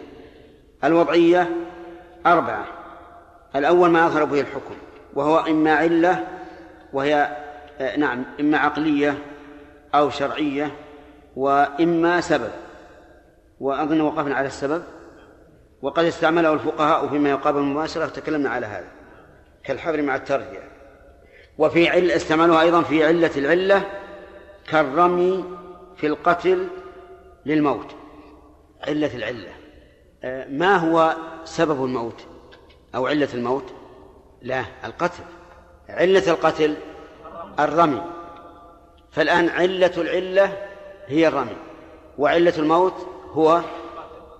Speaker 1: الوضعية أربعة. الأول ما أظهر به الحكم وهو إما علة وهي آه، نعم إما عقلية أو شرعية وإما سبب. وأظن وقفنا على السبب. وقد استعمله الفقهاء فيما يقابل المباشرة تكلمنا على هذا. كالحبر مع الترجيع. وفي علة استعملوها أيضا في علة العلة كالرمي في القتل للموت. علة العلة. آه، ما هو سبب الموت؟ أو علة الموت؟ لا القتل. علة القتل الرمي. فالآن علة العلة هي الرمي وعلة الموت هو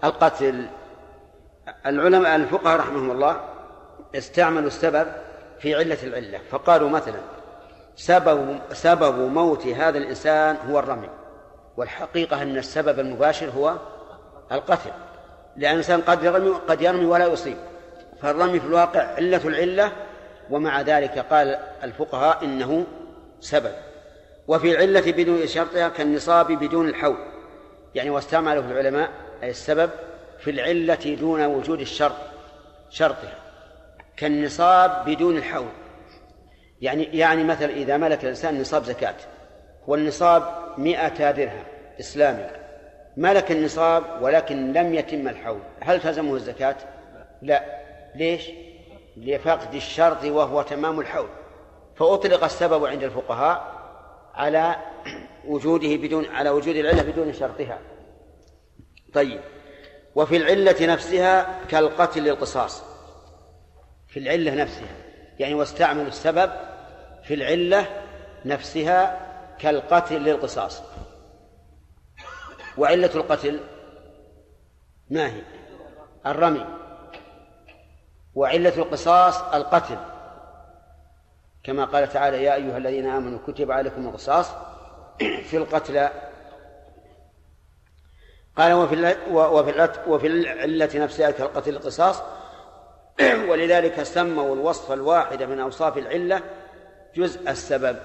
Speaker 1: القتل. العلماء الفقهاء رحمهم الله استعملوا السبب في علة العلة. فقالوا مثلا سبب سبب موت هذا الإنسان هو الرمي. والحقيقة أن السبب المباشر هو القتل. لأن الإنسان قد يرمي قد يرمي ولا يصيب. فالرمي في الواقع علة العلة ومع ذلك قال الفقهاء إنه سبب. وفي العلة بدون شرطها كالنصاب بدون الحول. يعني واستعمله العلماء أي السبب في العلة دون وجود الشرط شرطها. كالنصاب بدون الحول. يعني يعني مثلا إذا ملك الإنسان نصاب زكاة والنصاب مئة درهم إسلامي. ملك النصاب ولكن لم يتم الحول هل تلزمه الزكاة؟ لا. ليش؟ لفقد الشرط وهو تمام الحول. فأطلق السبب عند الفقهاء على وجوده بدون على وجود العلة بدون شرطها. طيب. وفي العلة نفسها كالقتل للقصاص. في العلة نفسها. يعني واستعمل السبب في العلة نفسها كالقتل للقصاص. وعلة القتل ما هي؟ الرمي. وعلة القصاص القتل. كما قال تعالى يا أيها الذين آمنوا كتب عليكم القصاص في القتلى قال وفي وفي وفي العلة نفسها كالقتل القصاص ولذلك سموا الوصف الواحد من أوصاف العلة جزء السبب.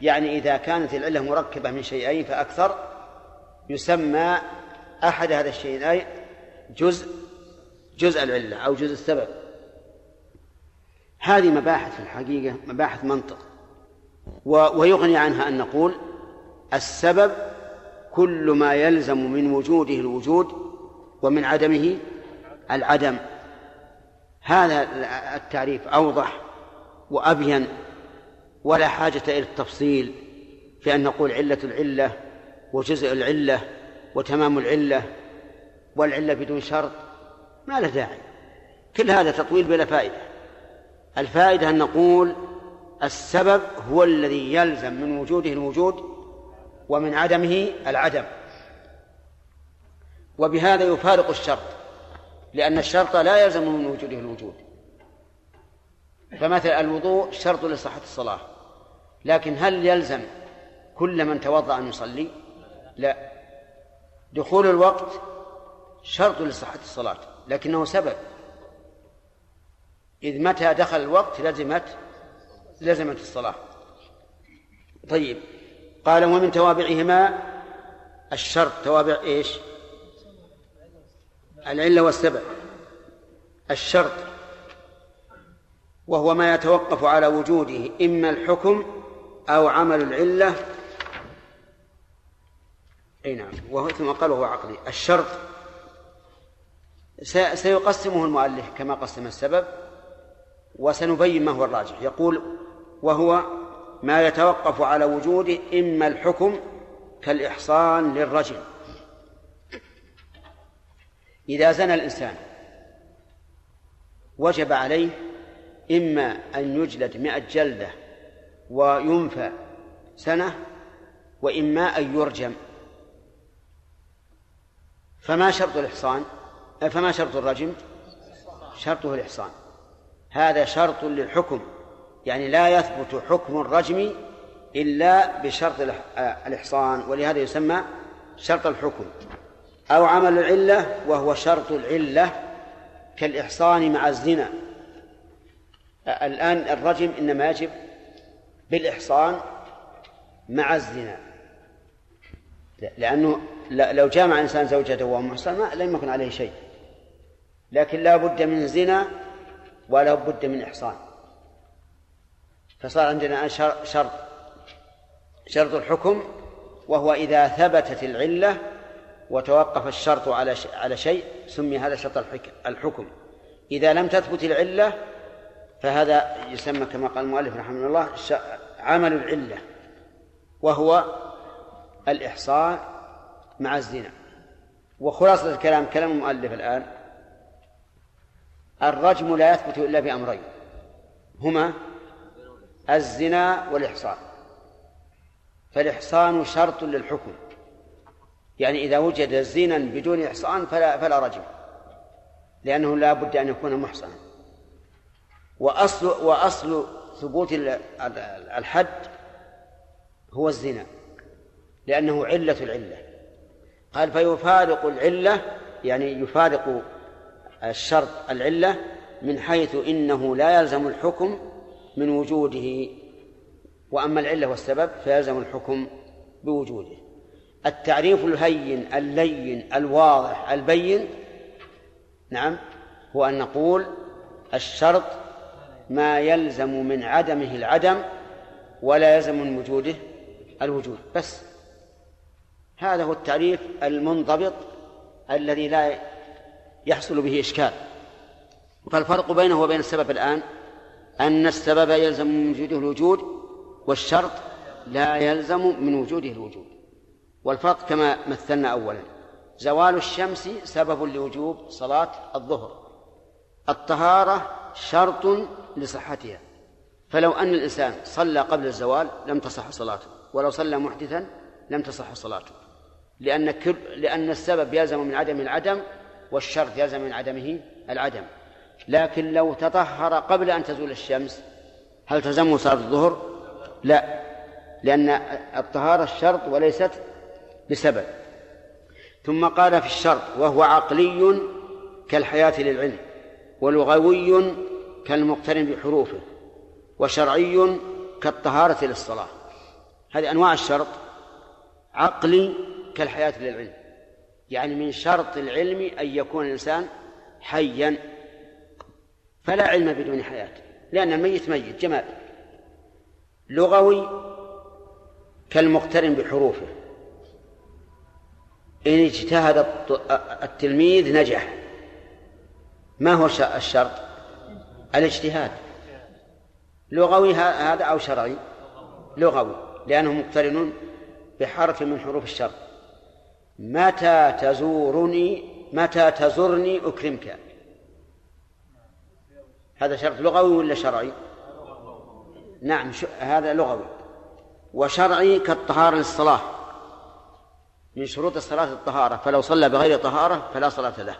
Speaker 1: يعني إذا كانت العلة مركبة من شيئين فأكثر يسمى أحد هذا الشيئين جزء جزء العلة أو جزء السبب. هذه مباحث في الحقيقة مباحث منطق. ويغني عنها أن نقول السبب كل ما يلزم من وجوده الوجود ومن عدمه العدم. هذا التعريف أوضح وأبين ولا حاجة إلى التفصيل في أن نقول علة العلة وجزء العلة وتمام العلة والعلة بدون شرط ما له داعي. كل هذا تطويل بلا فائدة. الفائدة أن نقول السبب هو الذي يلزم من وجوده الوجود ومن عدمه العدم. وبهذا يفارق الشرط. لأن الشرط لا يلزم من وجوده الوجود. فمثلا الوضوء شرط لصحة الصلاة. لكن هل يلزم كل من توضأ أن يصلي؟ لا. دخول الوقت شرط لصحة الصلاة لكنه سبب. إذ متى دخل الوقت لزمت لزمت الصلاة. طيب. قال ومن توابعهما الشرط. توابع إيش؟ العلة والسبب الشرط وهو ما يتوقف على وجوده إما الحكم أو عمل العلة. أي نعم. وهو ثم قال وهو عقلي. الشرط سيقسمه المؤلف كما قسم السبب وسنبين ما هو الراجح. يقول وهو ما يتوقف على وجوده إما الحكم كالإحصان للرجل. إذا زنى الإنسان وجب عليه إما أن يجلد مئة جلدة وينفى سنة وإما أن يرجم. فما شرط الإحصان؟ فما شرط الرجم؟ شرطه الإحصان. هذا شرط للحكم يعني لا يثبت حكم الرجم إلا بشرط الإحصان ولهذا يسمى شرط الحكم. أو عمل العلة وهو شرط العلة كالإحصان مع الزنا. الآن الرجم إنما يجب بالإحصان مع الزنا. لأنه لو جامع إنسان زوجته وهو محصن لم يكن عليه شيء. لكن لا بد من زنا ولا بد من إحصان. فصار عندنا شرط. شرط الحكم وهو إذا ثبتت العلة وتوقف الشرط على على شيء سمي هذا شرط الحكم. إذا لم تثبت العلة فهذا يسمى كما قال المؤلف رحمه الله عمل العلة وهو الإحصان مع الزنا. وخلاصة الكلام كلام المؤلف الآن الرجم لا يثبت إلا بأمرين هما الزنا والإحصان فالإحصان شرط للحكم. يعني إذا وجد زنا بدون إحصان فلا فلا رجم لأنه لا بد أن يكون محصنا. وأصل وأصل ثبوت الحد هو الزنا لأنه علة العلة. قال فيفارق العلة يعني يفارق الشرط العلة من حيث إنه لا يلزم الحكم من وجوده. وأما العلة والسبب فيلزم الحكم بوجوده. التعريف الهين اللين الواضح البين نعم هو أن نقول الشرط ما يلزم من عدمه العدم ولا يلزم من وجوده الوجود بس. هذا هو التعريف المنضبط الذي لا يحصل به إشكال. فالفرق بينه وبين السبب الآن أن السبب يلزم من وجوده الوجود والشرط لا يلزم من وجوده الوجود. والفرق كما مثلنا أولا. زوال الشمس سبب لوجوب صلاة الظهر. الطهارة شرط لصحتها. فلو أن الإنسان صلى قبل الزوال لم تصح صلاته. ولو صلى محدثا لم تصح صلاته. لأن كل لأن السبب يلزم من عدم العدم والشرط يلزم من عدمه العدم. لكن لو تطهر قبل أن تزول الشمس هل تلزمه صلاة الظهر؟ لا. لأن الطهارة الشرط وليست بسبب. ثم قال في الشرط وهو عقلي كالحياة للعلم ولغوي كالمقترن بحروفه وشرعي كالطهارة للصلاة. هذه أنواع الشرط. عقلي كالحياة للعلم. يعني من شرط العلم أن يكون الإنسان حيا فلا علم بدون حياة لأن الميت ميت جماد. لغوي كالمقترن بحروفه. إن اجتهد التلميذ نجح. ما هو الشرط؟ الاجتهاد. لغوي هذا أو شرعي؟ لغوي لأنه مقترن بحرف من حروف الشرط متى تزورني متى تزرني أكرمك؟ هذا شرط لغوي ولا شرعي؟ نعم هذا لغوي. وشرعي كالطهارة للصلاة. من شروط الصلاة الطهارة فلو صلى بغير طهارة فلا صلاة له.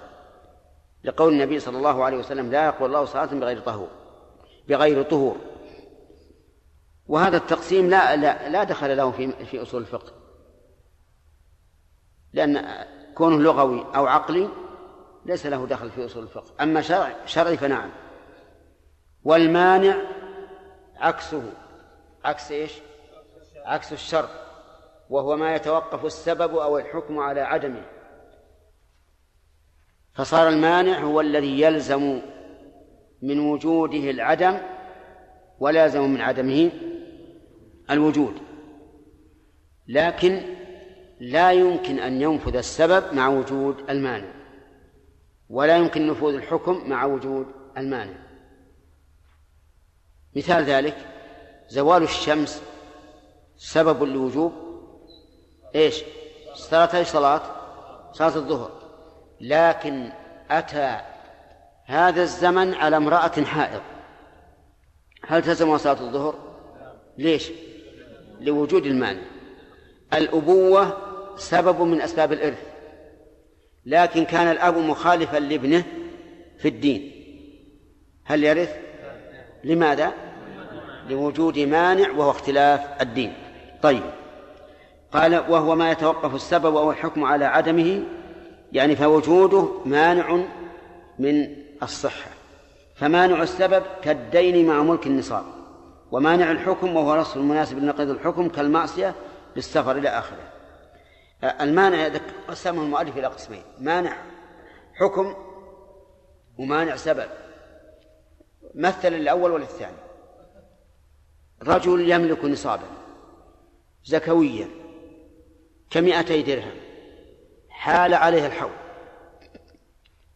Speaker 1: لقول النبي صلى الله عليه وسلم لا يقول الله صلاة بغير طهور بغير طهور. وهذا التقسيم لا لا, لا دخل له في في أصول الفقه. لأن كونه لغوي أو عقلي ليس له دخل في أصول الفقه. أما شرع شرعي فنعم. والمانع عكسه. عكس إيش؟ عكس الشرط وهو ما يتوقف السبب أو الحكم على عدمه. فصار المانع هو الذي يلزم من وجوده العدم ولا يلزم من عدمه الوجود. لكن لا يمكن أن ينفذ السبب مع وجود المانع ولا يمكن نفوذ الحكم مع وجود المانع. مثال ذلك زوال الشمس سبب لوجوب إيش؟ صلاة إيش صلاة؟ صلاة الظهر لكن أتى هذا الزمن على امرأة حائض هل تلزم صلاة الظهر؟ ليش؟ لوجود المانع الأبوة سبب من أسباب الإرث لكن كان الأب مخالفا لابنه في الدين هل يرث؟ لماذا؟ لوجود مانع وهو اختلاف الدين طيب قال وهو ما يتوقف السبب أو الحكم على عدمه يعني فوجوده مانع من الصحة. فمانع السبب كالدين مع ملك النصاب ومانع الحكم وهو نص المناسب لنقيض الحكم كالمعصية بالسفر إلى آخره. المانع قسمه المؤلف إلى قسمين مانع حكم ومانع سبب. مثل الأول وللثاني رجل يملك نصابا زكويا. كمئتي درهم. حال عليه الحول.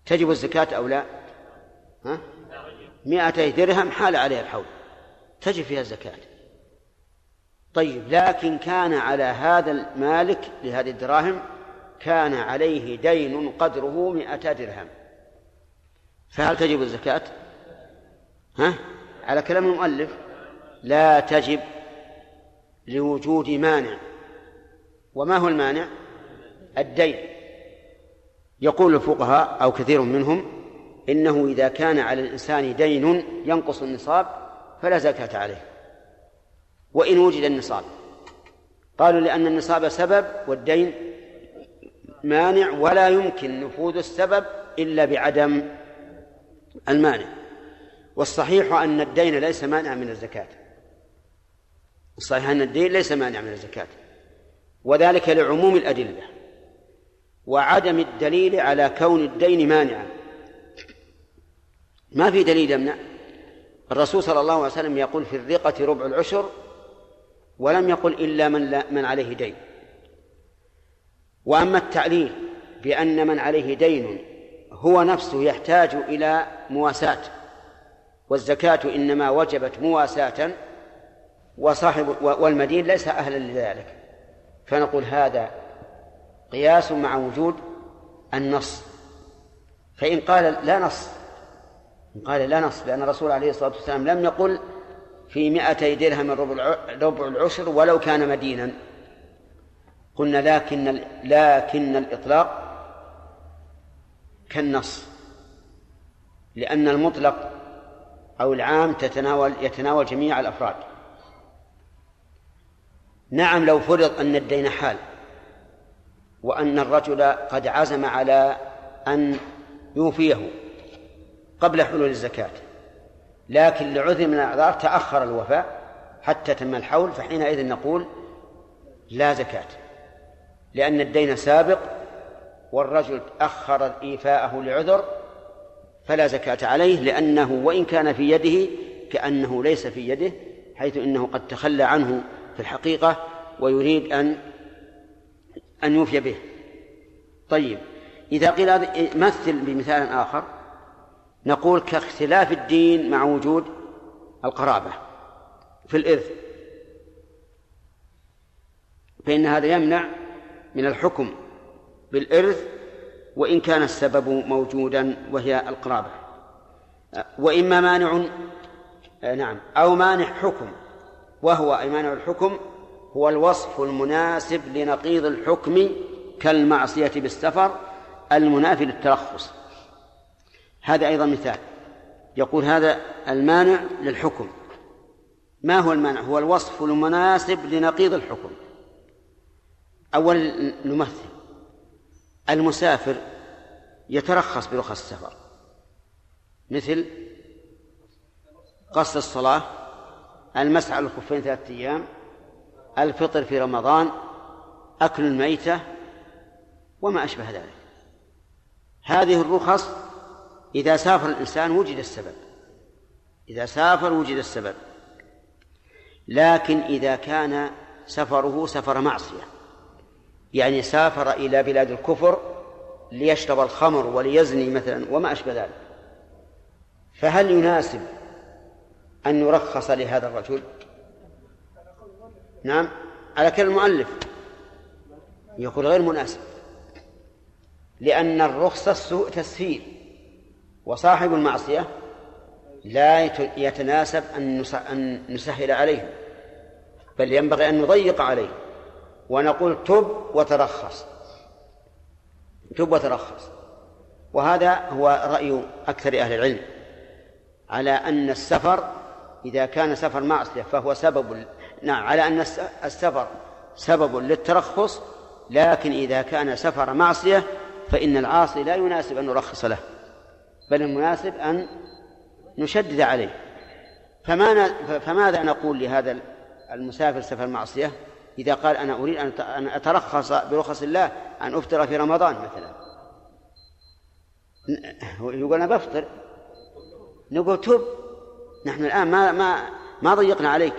Speaker 1: تجب الزكاة أو لا؟ ها؟ مئتي درهم حال عليه الحول. تجب فيها الزكاة. طيب لكن كان على هذا المالك لهذه الدراهم كان عليه دين قدره مئة درهم. فهل تجب الزكاة؟ ها؟ على كلام المؤلف لا تجب لوجود مانع. وما هو المانع؟ الدين. يقول الفقهاء أو كثير منهم إنه إذا كان على الإنسان دين ينقص النصاب فلا زكاة عليه. وإن وجد النصاب. قالوا لأن النصاب سبب والدين مانع ولا يمكن نفوذ السبب إلا بعدم المانع. والصحيح أن الدين ليس مانع من الزكاة. الصحيح أن الدين ليس مانع من الزكاة. وذلك لعموم الأدلة وعدم الدليل على كون الدين مانعا. ما في دليل يمنع. الرسول صلى الله عليه وسلم يقول في الرقة ربع العشر ولم يقل إلا من, لا من عليه دين. وأما التعليل بأن من عليه دين هو نفسه يحتاج إلى مواساة والزكاة إنما وجبت مواساة وصاحب والمدين ليس أهلا لذلك. فنقول هذا قياس مع وجود النص. فإن قال لا نص إن قال لا نص لأن الرسول عليه الصلاة والسلام لم يقل في مائتي درهم ربع ربع العشر ولو كان مدينا. قلنا لكن لكن الإطلاق كالنص لأن المطلق أو العام تتناول يتناول جميع الأفراد. نعم لو فرض أن الدين حال وأن الرجل قد عزم على أن يوفيه قبل حلول الزكاة لكن لعذر من الأعذار تأخر الوفاء حتى تم الحول فحينئذ نقول لا زكاة لأن الدين سابق والرجل أخر إيفاءه لعذر فلا زكاة عليه لأنه وإن كان في يده كأنه ليس في يده حيث إنه قد تخلى عنه في الحقيقة ويريد أن أن يوفي به. طيب إذا قيل مثل بمثال آخر نقول كاختلاف الدين مع وجود القرابة في الإرث. فإن هذا يمنع من الحكم بالإرث وإن كان السبب موجودا وهي القرابة. وإما مانع نعم أو مانع حكم. وهو أي مانع الحكم هو الوصف المناسب لنقيض الحكم كالمعصية بالسفر المنافي للترخص هذا أيضا مثال. يقول هذا المانع للحكم. ما هو المانع؟ هو الوصف المناسب لنقيض الحكم. أولا نمثل المسافر يترخص برخص السفر. مثل قصد الصلاة المسعى على الخفين ثلاثة أيام الفطر في رمضان أكل الميتة وما أشبه ذلك. هذه الرخص إذا سافر الإنسان وجد السبب. إذا سافر وجد السبب. لكن إذا كان سفره سفر معصية. يعني سافر إلى بلاد الكفر ليشرب الخمر وليزني مثلا وما أشبه ذلك. فهل يناسب أن يرخص لهذا الرجل. نعم على كلام المؤلف. يقول غير مناسب. لأن الرخصة سوء تسهيل وصاحب المعصية لا يتناسب أن نسهل عليه بل ينبغي أن نضيق عليه ونقول تب وترخص. تب وترخص. وهذا هو رأي أكثر أهل العلم على أن السفر إذا كان سفر معصية فهو سبب نعم على أن السفر سبب للترخص لكن إذا كان سفر معصية فإن العاصي لا يناسب أن نرخص له بل المناسب أن نشدد عليه. فماذا نقول لهذا المسافر سفر معصية إذا قال أنا أريد أن أترخص برخص الله أن أفطر في رمضان مثلا. يقول أنا بفطر. نقول تب نحن الآن ما ما ما ضيقنا عليك.